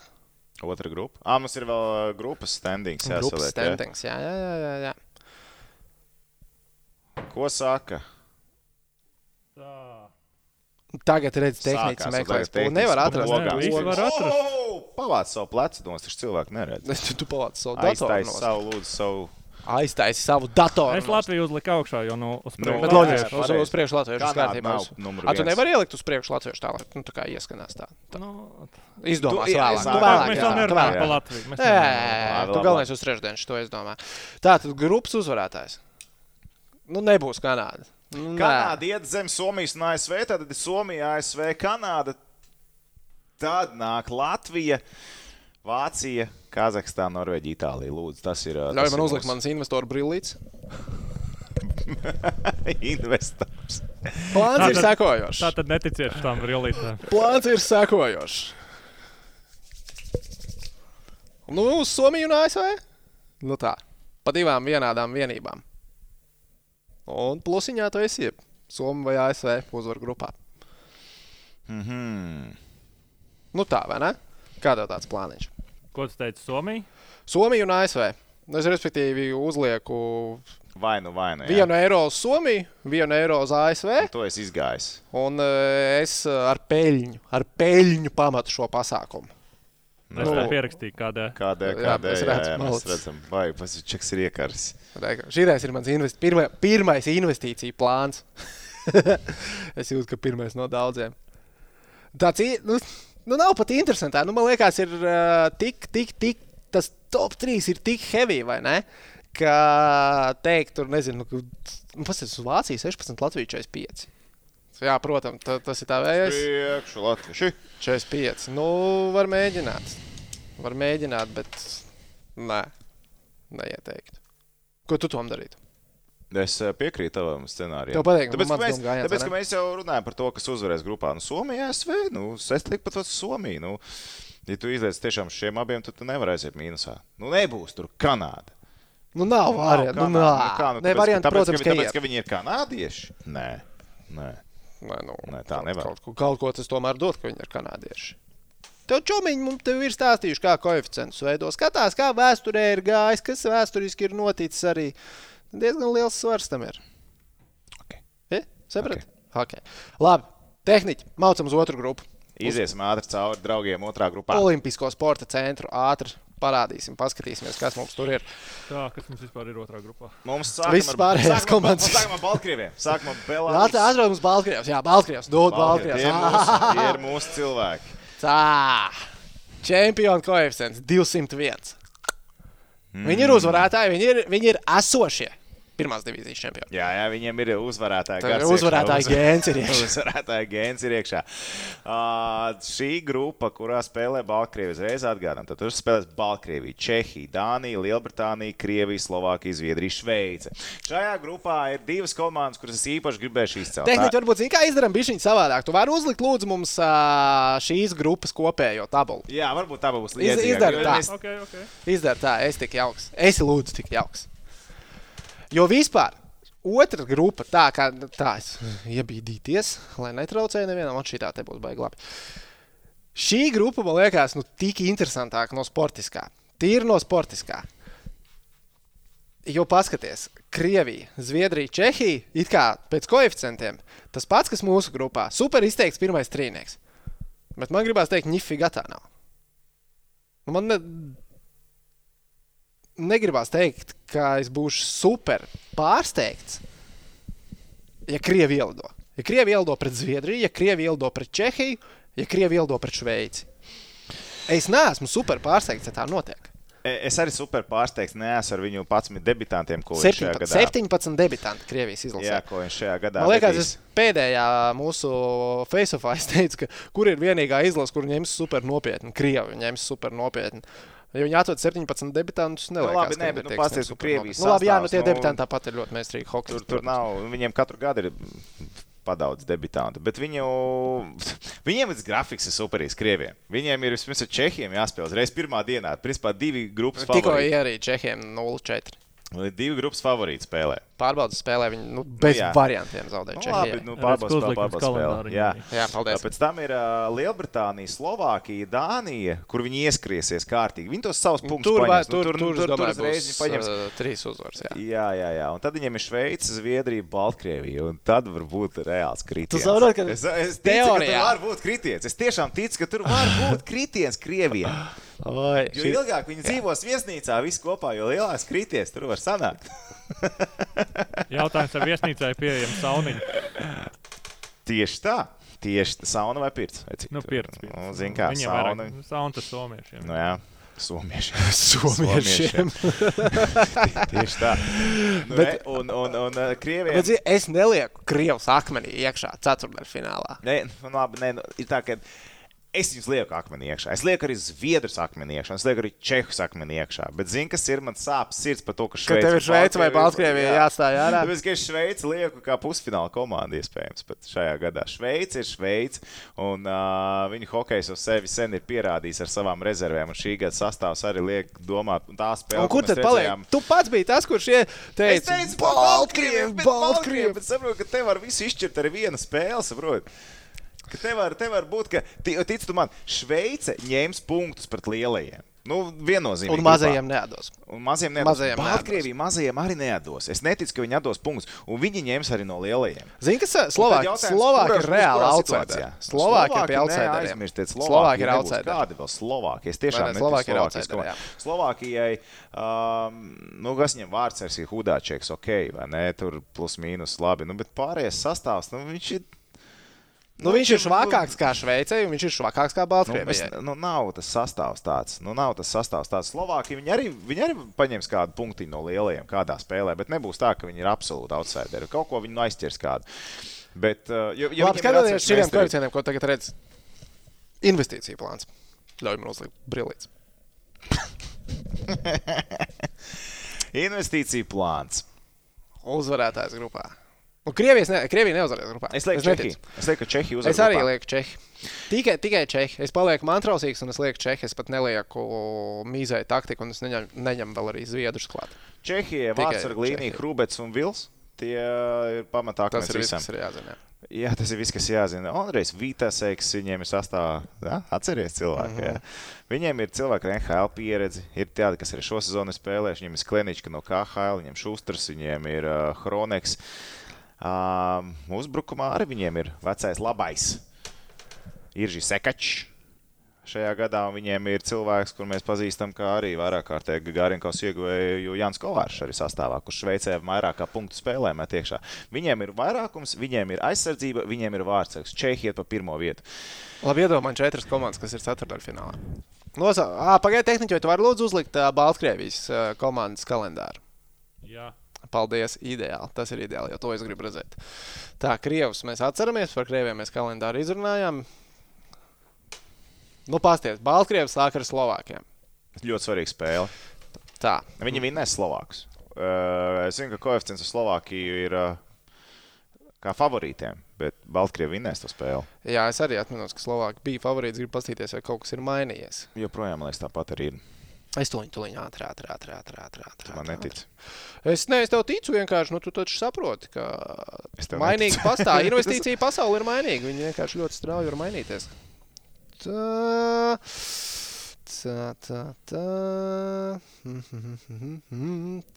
Otra grupa. Ah, mums ir vēl uh, grupas standings. Grupas jāsaliek, ja? standings, jā, jā, jā, jā, jā. Ko saka? Tā. Tagad redz, tagad To tehniski nevar atrast. logām. Ne, Visi logas. var atrast. Oh, Pavāc savu plecu, no tas cilvēks neredz. Tu, tu pavāc savu datoru. Aiztais savu, lūdzu, savu. Aiztaisi savu datoru. Es. Latviju uzliku augšā, jo nu, uz Nu, priekšu. Bet Latvijas, loģiski, uz, uz priekšu latviešu numur A, tu nevari ielikt uz priekšu latviešu tā, lai nu, tā kā ieskanās tā. Nu, Izdomās Tu- jā, vēlāk. es Tu vēlāk, mēs jau nerunājam par Latviju. Mēs Jā, jā, tu galvenais uz trešdienas to izdomā. Tā tad grupas uzvarētājs. Nu, nebūs Kanāda. Nu. Kanāda iet zem Somijas un ASV, tad ir Somija, ASV, Kanāda. Tad nāk Latvija, Vācija, Kazahstāna, Norvēģija, Itālija. Lūdzu, tas ir. uh, Ļauj tas man uzlikt mūsu manas investoru brillītes. investors. Plāns Tā ir sekojošs. Tā tad neticiet tam brīvlītēm. Plāns ir sekojošs. Nu, uz Somiju un ASV? Nu tā, pa divām vienādām vienībām. Un plusiņā tu esi Somija vai ASV uzvaru grupā. Mhm. Nu tā, vai ne? Kāda ir tāds plāniņš? Ko tu teici Somijā? Somija un ASV. Nu, Es respektīvi uzlieku Vai nu, vai nu. jā. vienu eiro uz Somiju, vienu eiro uz ASV. To es izgāju. Un eh, es eh, ar peļņu, ar peļņu pamatu šo pasākumu. Es Nu. tā pierakstīju kādai. Kādēļ? Jā, Kādēļ? es Jā, mēs redzam, vai pasičeks ir iekars. Šī ir mans invest... pirmā, pirmais investīcija plāns. es jūtu, ka pirmais no daudziem. Tāds i- nu, nu, nav pat interesanti. Nu, man liekas, ir uh, tik, tik, tik, tas top 3 ir tik heavy, vai ne? Ka teikt, tur nezinu, nu, pasties uz Vāciju 16, Latviju 45. Jā, protams, ta, tas ir tā vējais. Priekšu Latvieši. 45. Nu, var mēģināt. Var mēģināt, bet nē, neieteiktu. Ko tu tam darītu? Es eh, piekrītu tavam scenārijam. Tev patīk, nu, tāpēc, ka mēs, gājiens, tāpēc, ka mēs jau runājam par to, kas uzvarēs grupā. Nu, Somija, ASV. Nu, es teiktu pat uz Somiju. Nu, ja tu izlaiž tiešām šiem abiem, tad tu nevari aiziet mīnusā. Nu, nebūs tur Kanāda. Nu, nav variantu. Nu, nav. kā, nu, ne, tāpēc, varianti, tāpēc, protams, ka, tāpēc, ka viņi ir kanādieši. Nē, nē. Nē, nu, Nē, tā kaut- nevar. Kaut, ko- kaut ko tas tomēr dod, ka viņi ir kanādieši. Tev čomiņi mums te ir stāstījuši, kā koeficients veido. Skatās, kā vēsturē ir gājis, kas vēsturiski ir noticis arī. Diezgan liels svars tam ir. Okay. Ja? Saprati? Okay. Labi, tehniķi, maucam uz otru grupu. Iziesim ātri cauri draugiem otrā grupā. Olimpisko sporta centru ātri parādīsim, paskatīsimies, kas mums tur ir. Tā, kas mums vispār ir otrā grupā? Mums Visas pārējās komandas. Sākam ar Baltkrieviem. Sākam ar Atrādās Belarus. mums Baltkrievs, jā, Baltkrievs, dod Baltkrievs. Tie mūsu, tie ir mūsu cilvēki. Tā, čempionu koeficients 201. Mm. Viņi ir uzvarētāji, viņi ir, viņi ir esošie pirmās divīzijas čempioni. Jā, jā, viņiem ir uzvarētāji. Tā ir gars uzvarētāja gēns ir iekšā. Uzvarētāja gēns ir iekšā. Uh, šī grupa, kurā spēlē Baltkrievija, uzreiz atgādājam, tad tur spēlēs Baltkrievija, Čehija, Dānija, Lielbritānija, Krievija, Slovākija, Zviedrija, Šveice. Šajā grupā ir divas komandas, kuras es īpaši gribēju izcelt. Tehniski varbūt zini, kā izdarām bišķiņu savādāk. Tu vari uzlikt lūdzu mums ā, šīs grupas kopējo tabulu. Jā, varbūt tā būs Iz- lieta. izdara tā. Ok, ok. Izdara tā, es tik jauks. Es lūdzu tik jauks. Jo vispār otra grupa, tā kā tā es iebīdīties, lai netraucēju nevienam, un šī tā te būs baigta labi. Šī grupa man liekas, nu, tik interesantāka no sportiskā. Tīri no sportiskā. Jo paskatieties, Krievija, Zviedrija, Čehija, it kā pēc koeficientiem, tas pats, kas mūsu grupā. Super izteikts pirmais trīnieks. Bet man gribās teikt, nifigā tā nav. Nu, Man ne, negribās teikt, ka es būšu super pārsteigts, ja Krievija ielido. Ja Krievija ielido pret Zviedriju, ja Krievija ielido pret Čehiju, ja Krievija ielido pret Šveici. Es neesmu super pārsteigts, ja tā notiek. E, Es arī super pārsteigts, neesmu ar viņu 11 debitantiem, ko viņš šajā 17, gadā 17 debitanti Krievijas izlasē. Jā, ko viņš šajā gadā Man liekas, es pēdējā mūsu face-offā es teicu, ka kur ir vienīgā izlase, kur ņems super nopietni. Krievi ņems super nopietni. Ja viņi atved 17 debitantus, neliekas, Nu, labi, ka nē, bet nu, pasties, ka Krievijas nu, labi, jā, nu tie nu, debitanti tāpat ir ļoti meistarīgi hokeji. Tur, tur nav, viņiem katru gadu ir padaudz debitantu, bet viņu, viņiem tas grafiks ir superīgs krieviem. Viņiem ir vispirms ar Čehiem jāspēlē uzreiz pirmā dienā. Principā divi grupas Tikko favorīti. ierīja Čehiem 0-4. Divi grupas favorīti spēlē. Pārbaudas spēlē viņi nu, bez jā. variantiem zaudēja Nu, labi, nu, pārbaudas uzlikums pārbaudas kalendāriņā Jā. Jā, paldies. Pēc tam ir uh, Lielbritānija, Slovākija, Dānija, kur viņi ieskriesies kārtīgi. Viņi tos savus punktus Tur, paņems. Nu, tur, tur, tur, tur, tur domāju, uzreiz būs, viņi paņems. uh, trīs uzvaras. Jā. Jā, jā, jā. Un tad viņiem ir Šveice, Zviedrija, Baltkrievija. Un tad var būt reāls kritiens. Saproti, ka es, es ticu, ka tur var būt kritiens. Es tiešām ticu, ka tur var būt kritiens Krievijā. Oi, Jo šī- ilgāk viņi dzīvos viesnīcā, visi kopā, jo lielāks kritiens tur var sanākt. Jautājums, vai viesnīcā ir pieejama sauniņa? Tieši tā. Tieši tā, sauna vai pirts? Nu, tur? pieredzi. Nu, Zin kā, Viņam sauna. vairāk sauna tas somiešiem. Nu, jā. Somiešiem. Somiešiem. Tieši tā. Nu, Bet- Bet, un, un, un, un Krievijai. Bet, zini, es nelieku Krievijas akmenī iekšā ceturdaļfinālā. Nē, nu, labi, nē, nu, ir tā, ka es viņus lieku akmenī iekšā. Es lieku arī Zviedrus akmenī iekšā, es lieku arī Čehus akmenī iekšā. Bet zini, kas ir man sāpes sirds par to, ka Šveice tev ir Šveice vai Baltkrievija- Baltkrievija Jā. jāstāj ārā. Tāpēc, ka es Šveici lieku kā pusfināla komanda, iespējams, pat šajā gadā. Šveice ir Šveice, un uh, viņu hokejs uz sevi sen ir pierādījis ar savām rezervēm. Un šī gada sastāvs arī liek domāt, un tā spēle, Un kur tad paliek? redzējām- Tu pats biji tas, kurš ie- Es teicu, Baltkrievi, bet Baltkrievi, bet saprotu, ka te var visu izšķirt ar vienu spēli, saprotu. Ka te var, te var būt, ka, ti- tic tu man, Šveice ņems punktus pret lielajiem. Nu, viennozīmīgi. un mazajiem nedos. Un maziem nedos. Mazajiem Baltkrievija mazajiem arī nedos. Es neticu, ka viņi atdos punktus. Un viņi ņems arī no lielajiem. Zini, kas jautājums, Slovāki kurā- ir reāli outsideri. Slovākija ir. Neaizmirstiet, Slovākija Slovākija ir outsideri. Kādi vēl Slovākija? Es tiešām Vai ne, neticu Slovākija ir outsideri. Slovākijai, um, nu, kas viņam vārds ir Hudāčieks, ok, vai ne? Tur plus mīnus labi. Nu, bet pārējais sastāvs, nu, viņš ir. Nu, viņš ir švakāks kā Šveicē, un viņš ir švakāks kā Nu, es, Baltkrievijai. nu, nav tas sastāvs tāds. Nu, nav tas sastāvs tāds. Slovākija viņi arī, viņi arī paņems kādu punktu no lielajiem kādā spēlē, bet nebūs tā, ka viņi ir absolūti outsideri. Kaut ko viņi nu aizķers kādu. Bet, uh, jo, jo Labi, skatoties šiem koeficientiem, ko tagad redz. Investīcija plāns. Ļauj man uzlikt brīvību. Investīcija plāns. Uzvarētājs grupā. Un Krievijas ne, Krievija neuzvarēs grupā. Es lieku neticu. Čehiju. Es lieku, ka Čehija uzvar. Es arī grupā. lieku Čehi. Tikai, tikai Čehi. Es palieku mantrausīgs un es lieku Čehi. Es pat nelieku mīzēju taktiku un es neņemu, neņemu vēl arī Zviedrus klāt. Čehija, Vārtsarga līnija, Čehija. Hrubets un Vils. Tie ir pamatā Tas ir visam. kas ir jāzina. Jā, tas ir viss, kas jāzina. Andrejs Vitaseks, viņiem ir sastāvā. Ja? Atcerieties, cilvēki. Mm -hmm. Viņiem ir cilvēki ar NHL pieredzi. Ir tādi, kas arī šo sezonu ir spēlējuši. Viņiem ir Sklenička no KHL, viņiem Šusters, viņiem ir uh, Hroneks. Um, uzbrukumā arī viņiem ir vecais labais. Ir šis sekačs. Šajā gadā un viņiem ir cilvēks, kur mēs pazīstam, kā arī vairāk kārtīgi Gāriņkos ieguvēja Jānis Kovāršs arī sastāvā, kurš Šveicē vairāk kā punktu spēlē met iekšā. Viņiem ir vairākums, viņiem ir aizsardzība, viņiem ir vārdsargs. Čehija iet pa pirmo vietu. Labi, iedomājieties, četras komandas, kas ir ceturdaļfinālā. Nosaukt, pagaidiet, tehniķi, vai tu vari lūdzu uzlikt Baltkrievijas komandas kalendāru? Jā. Paldies, ideāli. Tas ir ideāli, jo to es gribu redzēt. Tā, Krievus mēs atceramies, par Krieviem mēs kalendāru izrunājām. Nu, pasties, Baltkrievs sāk ar Slovākiem. Ļoti svarīga spēle. Tā, Viņi vinnēs Slovākus. Uh, es zinu, ka koeficients uz Slovākiju ir uh, kā favorītiem, bet Baltkrievi vinnēs to spēli. jā, es arī atceros, ka Slovāki bija favorīts. Gribu paskatīties, vai kaut kas ir mainījies. Joprojām, man liekas, tāpat arī ir. Es to viņu ātri, ātri, ātri, ātri, ātri, ātri. Man netic. Es, ne, es tev ticu vienkārši, nu, tu taču saproti, ka neticu. pastāv. Investīcija pasaule ir mainīga. Viņi vienkārši ļoti strauji var mainīties. Tā, tā, tā, tā.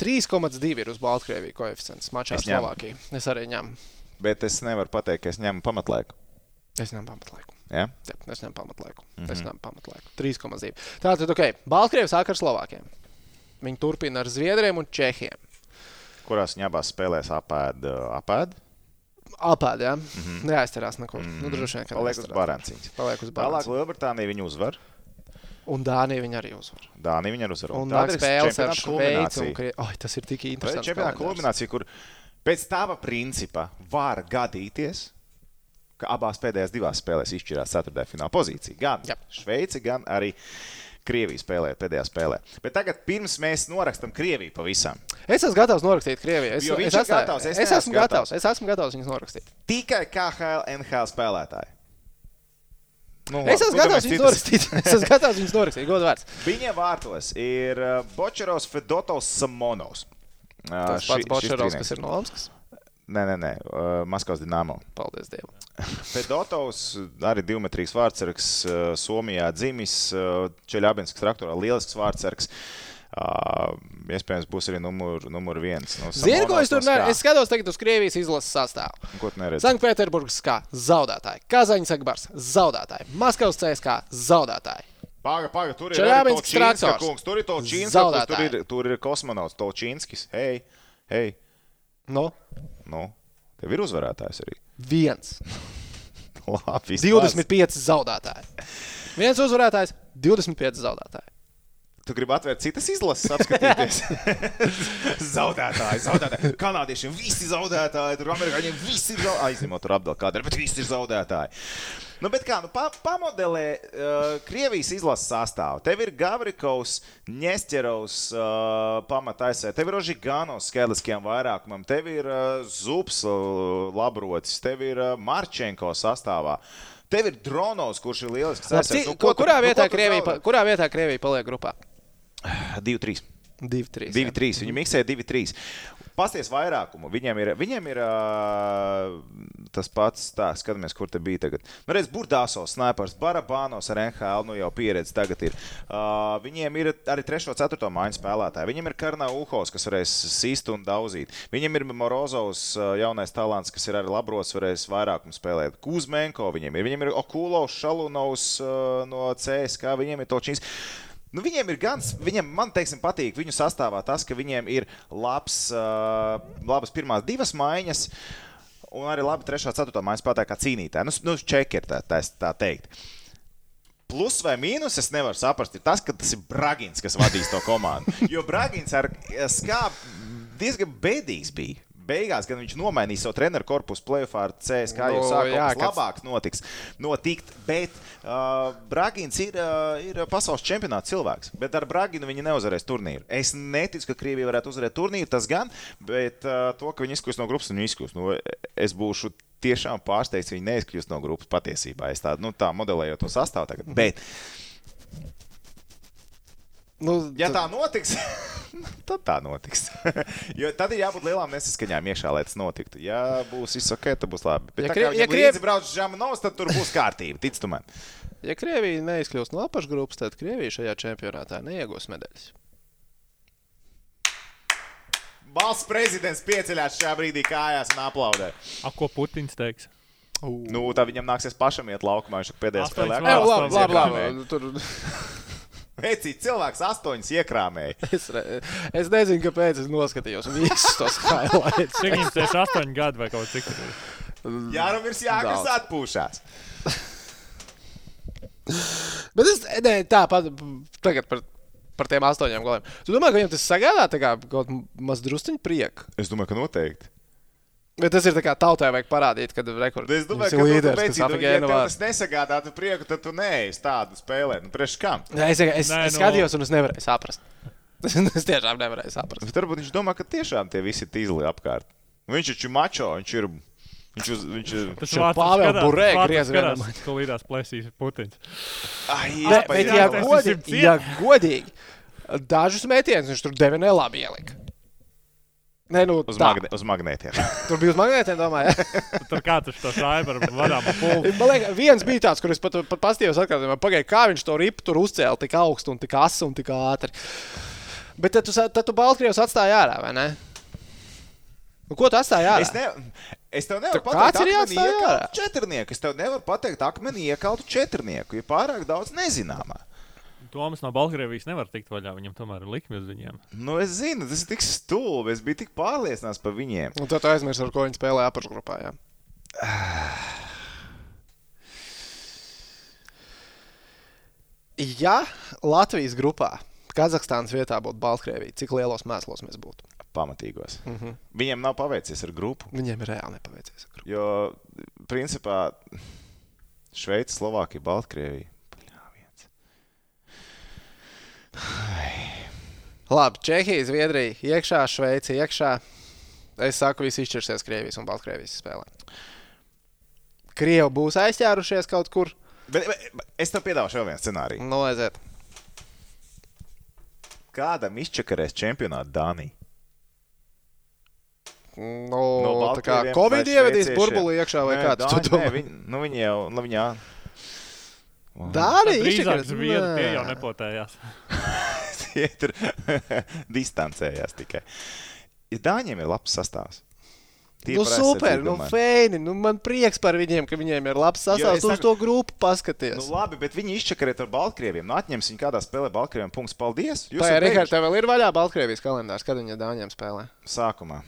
3,2 ir uz Baltkrieviju koeficients mačā ar. Slovākiju. Es arī ņemu. Bet es nevaru pateikt, ka es ņemu pamatlaiku. Es ņemu pamatlaiku. Ja? Jā, es ņemu pamatlaiku. Mm Mhm. -hmm. Es ņemu pamatlaiku. 3,2. Tātad, ok, Baltkrievi sāk ar Slovākiem. Viņi turpina ar Zviedriem un Čehiem. Kurās viņa abās spēlēs apēd? uh, apēd? Apēd, jā. Mm -hmm. Neaizcerās neko. Mm -hmm. Nu, droši vien, ka Mhm. Paliek uz. Baranciņas. Paliek uz Tālāk Bāras. Lielbritānija viņu uzvar. Un Dānija viņa arī uzvar. Dānija viņu uzvar. Un ir spēles ar Šveici. Un... Krie... Oh, tas ir tik Tā interesanti. čempionāta kulminācija, kur pēc tava principa var gadīties, ka abās pēdējās divās spēlēs izšķirās ceturtajā fināla pozīcija. Gan Jā. Šveice, gan arī Krievija spēlē pēdējā spēlē. Bet tagad, pirms mēs norakstam Krieviju pavisam, Es esmu gatavs norakstīt Krieviju. Es, es, atstāju- gatavs, es es esmu gatavs. gatavs. Es esmu gatavs viņus norakstīt. tikai KHL, NHL spēlētāji. Nu, Es esmu gatavs viņus norakstīt. Es esmu gatavs viņus norakstīt. Godu vārds. Viņiem vārtos ir uh, Bočerovs, Fedotovs, Samonovs. Tas pats Bočerovs, kas ir no Omskas. Nē, nē, nē, uh, Maskavas Dienāmo. Paldies Dievam. Fedotovs, arī divmetrīgs vārdsargs, uh, Somijā dzimis, uh, Čeļabinskis traktorā, lielisks vārdsargs. Uh, iespējams, būs arī numur, numur viens. Nu, Zini, ko es tur no? Skā. Es skatos tagad uz Krievijas izlases sastāvu. Ko tu neredzi? Sanktpēterburgas kā zaudētāji, Kazaņas Agbars zaudētāji, Maskavas CSK zaudētāji. Paga, paga, tur ir Čeļabinskis Čīnska traktors. kungs, tur ir to Čīnska, Zaudētāji. tur ir, tur ir kosmonauts Tolčīnskis. Hei, hei, Nu, nu, tev ir uzvarētājs arī. viens. Labi, 25 zaudētāji. Viens uzvarētājs, 25 zaudētāji. Tu gribi atvērt citas izlases, apskatīties. zaudētāji, zaudētāji. Kanādiešiem visi zaudētāji, tur amerikāņiem visi ir zaudētāji. Aizņemot tur apdēlu kādreiz, bet visi ir zaudētāji. Nu, bet kā, nu, pa, pamodelē uh, Krievijas izlases sastāvu. Tev ir Gavrikovs, Nesterovs, uh, pamataisē, tev ir Ožigānos skaitliskajam vairākumam, tev ir uh, Zups, uh, Labrocis, tev ir uh, Marčenko sastāvā. Tev ir Dronovs, kurš ir lielisks. Labi, Nu, ko kurā, nu, vietā ko tu Krievija, kurā vietā Krievija paliek grupā? 2-3. 2-3. 2-3. Viņi miksē 2-3. Pasties vairākumu. Viņiem ir, viņiem ir uh, tas pats, tā, skatāmies, kur te bija tagad. Nu, redz, Burdāsos, Snipers, Barabānos ar NHL, nu jau pieredze tagad ir. Uh, viņiem ir arī 3. un 4. mājiņu spēlētāji. Viņiem ir Karnā Uhos, kas varēs sist un daudzīt. Viņiem ir Morozovs, uh, jaunais talants, kas ir arī labros, varēs vairākumu spēlēt. Kuzmenko viņiem ir. Viņiem ir Okulovs, Šalunovs uh, no CSK, viņiem ir Točins. Nu, viņiem ir gan, viņiem, man teiksim, patīk viņu sastāvā tas, ka viņiem ir labs, uh, labas pirmās divas maiņas. Un arī labi, 3. un 4. mājas spēlētāji kā cīnītāji. Nu, nu čekeri, tā, tā, tā teikt. Plus vai mīnus es nevaru saprast, ir tas, ka tas ir Bragins, kas vadīs to komandu. Jo Bragins ar skābi diezgan bēdīgs bija. Beigās gan viņš nomainīs savu treneru korpusu plēsoņā ar CSK, jo No, sāk jā, kas labāks notiks. Notikt, bet uh, Bragins ir, uh, ir pasaules čempionāta cilvēks. Bet ar Braginu viņi neuzvarēs turnīru. Es neticu, ka Krievija varētu uzvarēt turnīru, tas gan, bet uh, to, ka viņi izkļūs no grupas, viņi izkļūs. Nu, es būšu tiešām pārsteigts, viņi neizkļūs no grupas patiesībā. Es tā, nu, tā modelēju to sastāvu tagad. Bet, Nu, Ja tad- tā notiks, tad tā notiks. jo tad ir jābūt lielām nesaskaņām iekšā, lai tas notiktu. Ja būs viss ok, tad būs labi. Bet, Ja ja, Krie- kā, ja ja Krievi- krievi brauc uz Žamanovs, tad tur būs kārtība. Tic tu man. Ja Krievija neizkļūst no apakšgrupas, tad Krievija šajā čempionātā neiegūs medaļas. Valsts prezidents pieceļās šajā brīdī kājās un aplaudē. A, ko Putins teiks? Nu, tad viņam nāksies pašam iet laukumā. Viņš pēdējā spēlē. Jā, labi, labi, labi. Tur... Vecīt, cilvēks astoņas iekrāmēja. Es, re- es nezinu, kāpēc es noskatījos visus tos highlights. Cik viņam tieši 8 gadi vai kaut cik tur ir? Jākas atpūšās. Bet es ne, tā pat tagad par, par tiem astoņiem goliem. Tu domā, ka viņam tas sagādā kaut maz drusciņu prieku? Es domāju, ka noteikti. Bet tas ir tā kā tautai vajag parādīt, kad rekords Es domāju, ir ka līderis, tas kas ir apgēna ja vārdu. tas nesagādātu prieku, tad tu neesi tādu spēlē. Nu, priekš kam? Nē, Es, es, Nē, es nu- skatījos, un es nevarēju saprast. es tiešām nevarēju saprast. Bet varbūt viņš domā, ka tiešām tie visi ir tīzli apkārt. Nu, Viņš taču ir mačo, viņš ir. Viņš, uz, viņš ir. Tas Šo Pāvela Burē griez vienam. Ko līdās plēsīs Putins. Ai, Ne, bet, ja tas godīgi, ir ciet. ja godīgi, dažus metienus viņš tur devi nelabi ielika. Nē, nu, Uz, magne, uz magnētiem. Tur bija uz magnētiem, domāju. Tur kā tu to šādi ar vadām pulvu. Man liekas, viens bija tāds, kur es pat, pat pastījos atkārtojumā, pagaidi, kā viņš to ripu tur uzcēla tik augstu un tik asu un tik ātri. Bet tad tu, tad tu Baltkrievs atstāji ārā, vai ne? Nu, ko tu atstāji ārā? Es, ne, es tev nevaru Tur pateikt, kāds ir jāatstāj ārā? četrnieku. Es tev nevaru pateikt, akmeni iekaltu četrnieku, jo pārāk daudz nezināmā. Toms no Baltkrievijas nevar tikt vaļā. Viņam tomēr ir likme uz viņiem. Nu, es zinu, tas ir tik stulbi. Es biju tik pārliecināts par viņiem. Un tad tu aizmirsti, ar ko viņi spēlē apakšgrupā. Jā. Ja Latvijas grupā Kazahstānas vietā būtu Baltkrievija, cik lielos mēslos mēs būtu? Pamatīgos. Mm -hmm. Viņiem nav paveicies ar grupu. Viņiem ir reāli nepaveicies. ar grupu. Jo, principā, Šveice, Slovākija, Baltkrievija. Labi, Čehija, Zviedrija, iekšā, Šveice, iekšā. Es saku, viss izšķirsies Krievijas un Baltkrievijas spēlē. Krievi būs aizķērušies kaut kur. Bet, bet, es tev piedāvāšu vēl vienu scenāriju. Nu, aiziet. Kādam izčakarēs čempionātu Dānija? Nu, No tā kā Covid ievedīs burbuli iekšā vai Nē, kā tu Dāņi- to domā? nē, Viņi, nu, viņi jau, nu, viņi jau. Dārī, Drīzāk izšķirsies. zviedri tie jau nepotējās. Tie tur distancējās tikai. Ja Dāņiem ir labs sastāvs. Tie Nu, super, nu, feini. Nu, man prieks par viņiem, ka viņiem ir labs Tu uz to grupu paskaties. Nu, labi, bet viņi izčakarē ar Baltkrieviem. Nu, atņems viņu kādā spēlē Baltkrieviem. Punkts, paldies. Jūs Tā esat ir Rihards, tev vēl ir vaļā Baltkrievijas kalendārs, kad viņa Dāņiem spēlē. Sākumā.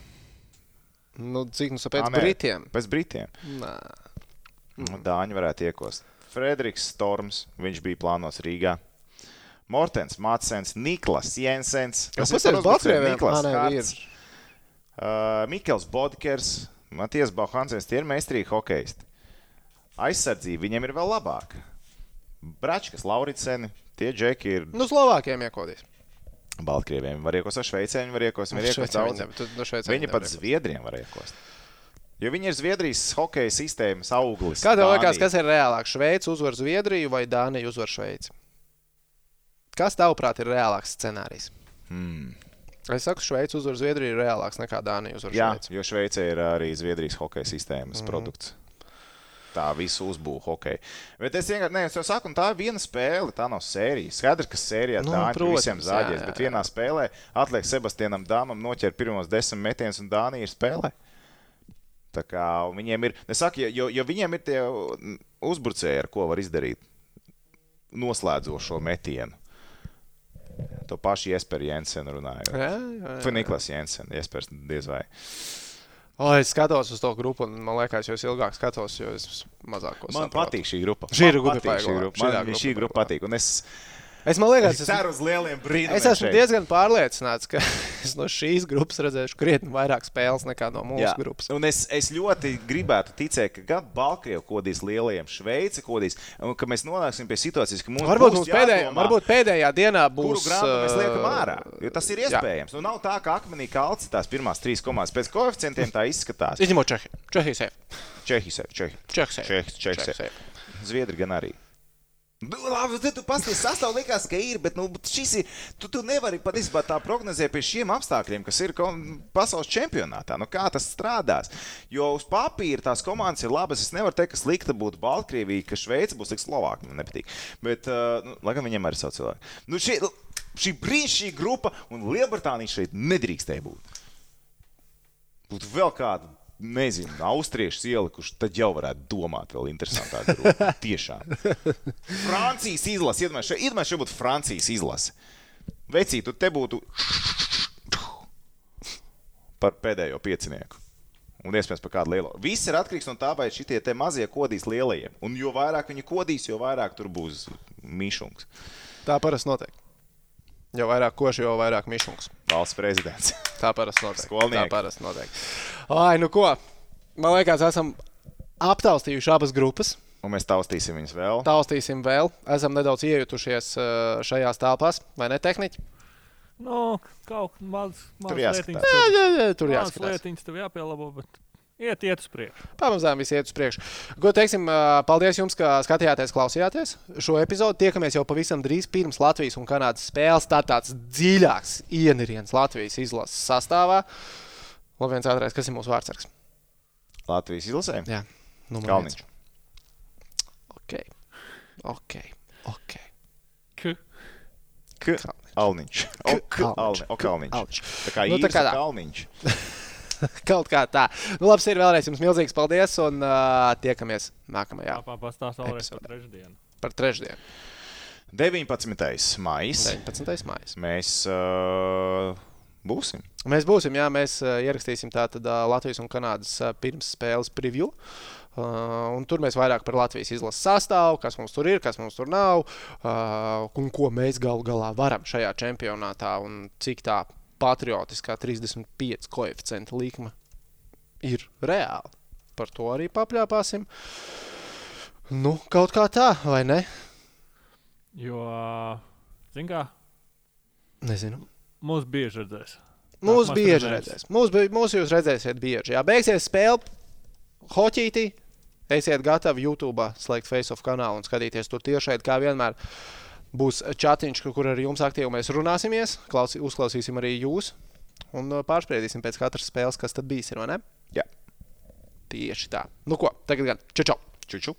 Nu, cik nu sapēc nē. Britiem? Pēc Britiem. Nā. Nu, Dāņi varētu iekost. Frederiks Storms, viņš bija plānots Rīgā. Mortens, Matsens, Niklas Jensens. Tas ir ir par uzbrucēju. Baltkrieviem? Niklas Ā, nē, Harts, vīrs. uh, Mikls Bodkers, Matijas Bauhansens, tie ir meistarīgi hokeisti. Aizsardzība viņiem ir vēl labāka. Bračkas, Lauriceni, tie džeki ir Nu, Slovākiem iekodīs. Baltkrieviem. Var iekost ar Šveicē, viņi var iekost. Var iekost daudz. viņi pat. Zviedriem var iekost. Jo viņi ir Zviedrijas hokeja sistēmas auglis. Kā tev liekas, kas ir reālāk? Šveice uzvar Zviedriju vai Dānija uzvar Šveici? Kas tavuprāt ir reālāks scenārijs? Hmm. Es saku, Šveice uzvar Zviedriju ir reālāks nekā Dānija uzvar Jā, Šveici. jo Šveicē ir arī Zviedrijas hokeja sistēmas mm. -hmm. produkts. Tā visu uzbūvē hokeja. Bet es vienkārši, ne, es jau saku, tā ir viena spēle, tā nav sērija. Skaidrs, ka sērijā Nu, ir protams, visiem jā, zāģēs, jā, bet jā. vienā spēlē atliek Sebastianam Dāmam noķert pirmos desmit metienus, un Dānija ir spēlē. Tā kā viņiem ir, es saku, jo, jo viņiem ir tie uzbrucēji, ar ko var izdarīt noslēdzošo metienu. To pašu Jesperu Jensenu runājot. Jā, jā, jā. Niklas Jensens, Jespers diez vai. O, es skatos uz to grupu, un man liekas, jo ilgāk skatos, jo es mazāk ko Man saprotu. patīk šī grupa. Šī ir grupa patīk šī grupa. Man grupa šī grupa baigā. patīk. Un es, Es liekas, es es, ceru uz lieliem brīnumiem. es esmu šeit. diezgan pārliecināts, ka es no šīs grupas redzēšu krietni vairāk spēles nekā no mūsu Jā. grupas. Un es, es ļoti gribētu ticēt, ka gan Baltkrievija kodīs lielajiem, Šveice kodīs, un ka mēs nonāksim pie situācijas, ka mums Varbūt, mums pēdējā, varbūt pēdējā dienā būs. liekam uh, tas ir iespējams. Nu, nav tā, ka akmenī kalci tās pirmās trīs komandas pēc koeficientiem tā izskatās. Izņemot Čehiju. Čehijas. Čehijas, Čehijas. Zviedri gan arī. Nu, labi, tad tu pasties, sastāv likās, ka ir, bet nu, šis ir, tu, tu nevari patiesībā tā prognozēt pie šiem apstākļiem, kas ir pasaules čempionātā. Nu, kā tas strādās? Jo uz papīra tās komandas ir labas. Es nevaru teikt, ka slikta būtu Baltkrievija, ka Šveice būs slikta Slovākija. Man nepatīk. Bet, uh, nu, lai gan viņiem arī ir savi cilvēki. Nu, šī, šī brīnišķīga grupa un Lielbritānija šeit nedrīkstēja būt. Būtu vēl kāda, nezinu, austriešu ielikuši, tad jau varētu domāt, vēl interesantāk. grupa. Tiešām. Francijas izlase, iedomājieties, šeit, iedomājieties, šeit būtu Francijas izlase. Vecīt, te būtu par pēdējo piecinieku. Un iespējams par kādu lielo. Viss ir atkarīgs no tā, vai šie te mazie kodīs lielajiem. Un jo vairāk viņi kodīs, jo vairāk tur būs mišungs. Tā parasti notiek. Jo vairāk koši, jo vairāk mišungs. Valsts prezidents. Tā parasti notiek. Skolnieki. Tā parasti notiek. Ai, nu ko? Man liekas, esam aptaustījuši abas grupas. Un mēs taustīsim viņus vēl. Taustīsim vēl. Esam nedaudz iejutušies uh, šajās telpās, vai ne, tehniķi? Nu, kaut kā maz, maz Tur jāskatās. Jā, jā, jā, tur mazas jāskatās. lietiņas tev jāpielabo, bet iet, iet uz priekšu. Pamazām viss iet uz priekšu. Ko teiksim, paldies jums, ka skatījāties, klausījāties šo epizodu. Tiekamies jau pavisam drīz pirms Latvijas un Kanādas spēles. Tā tāds dziļāks ieniriens Latvijas izlases sastāvā. Vēl viens ātrākais, kas ir mūsu vārdsargs? Latvijas izlasē. Jā, numur Kalniņš. Ok, ok, ok. K. K. Kalniņš. Alniņš. O, K. Kalniņš. Alniņš. Tā kā Nu, tā īrs kā. Kalniņš. Kaut kā tā. Nu, labi, ir vēlreiz jums milzīgs paldies un uh, tiekamies nākamajā Jā, pastāstīs vēlreiz par trešdienu. par trešdienu, 19. maijs. 19. maijā. Mēs uh, būsim. Mēs būsim, jā, mēs uh, ierakstīsim tātad uh, Latvijas un Kanādas uh, pirmsspēles preview. Uh, un tur mēs vairāk par Latvijas izlases sastāvu, kas mums tur ir, kas mums tur nav, uh, un ko mēs galu galā varam šajā čempionātā, un cik tā patriotiskā 35 koeficienta likme ir reāla. Par to arī papļāpāsim. Nu, kaut kā tā, vai ne? Jo, zin kā, Nezinu. mūs bieži redzēs. Mūsu Nākamās bieži redzēs. Mūsu bi- mūsu jūs redzēsiet bieži. Jā, beigsies spēle hoķītī. Esiet gatavi YouTube slēgt Facebook kanālu un skatīties tur tiešai, kā vienmēr. Būs chatiņš, kur ar jums aktīvi mēs runāsimies, klausī, uzklausīsim arī jūs un uh, pārspriedīsim pēc katras spēles, kas tad bijis. Ir? Jā. Tieši tā. Nu ko, tagad gan čau! čau. Čuču.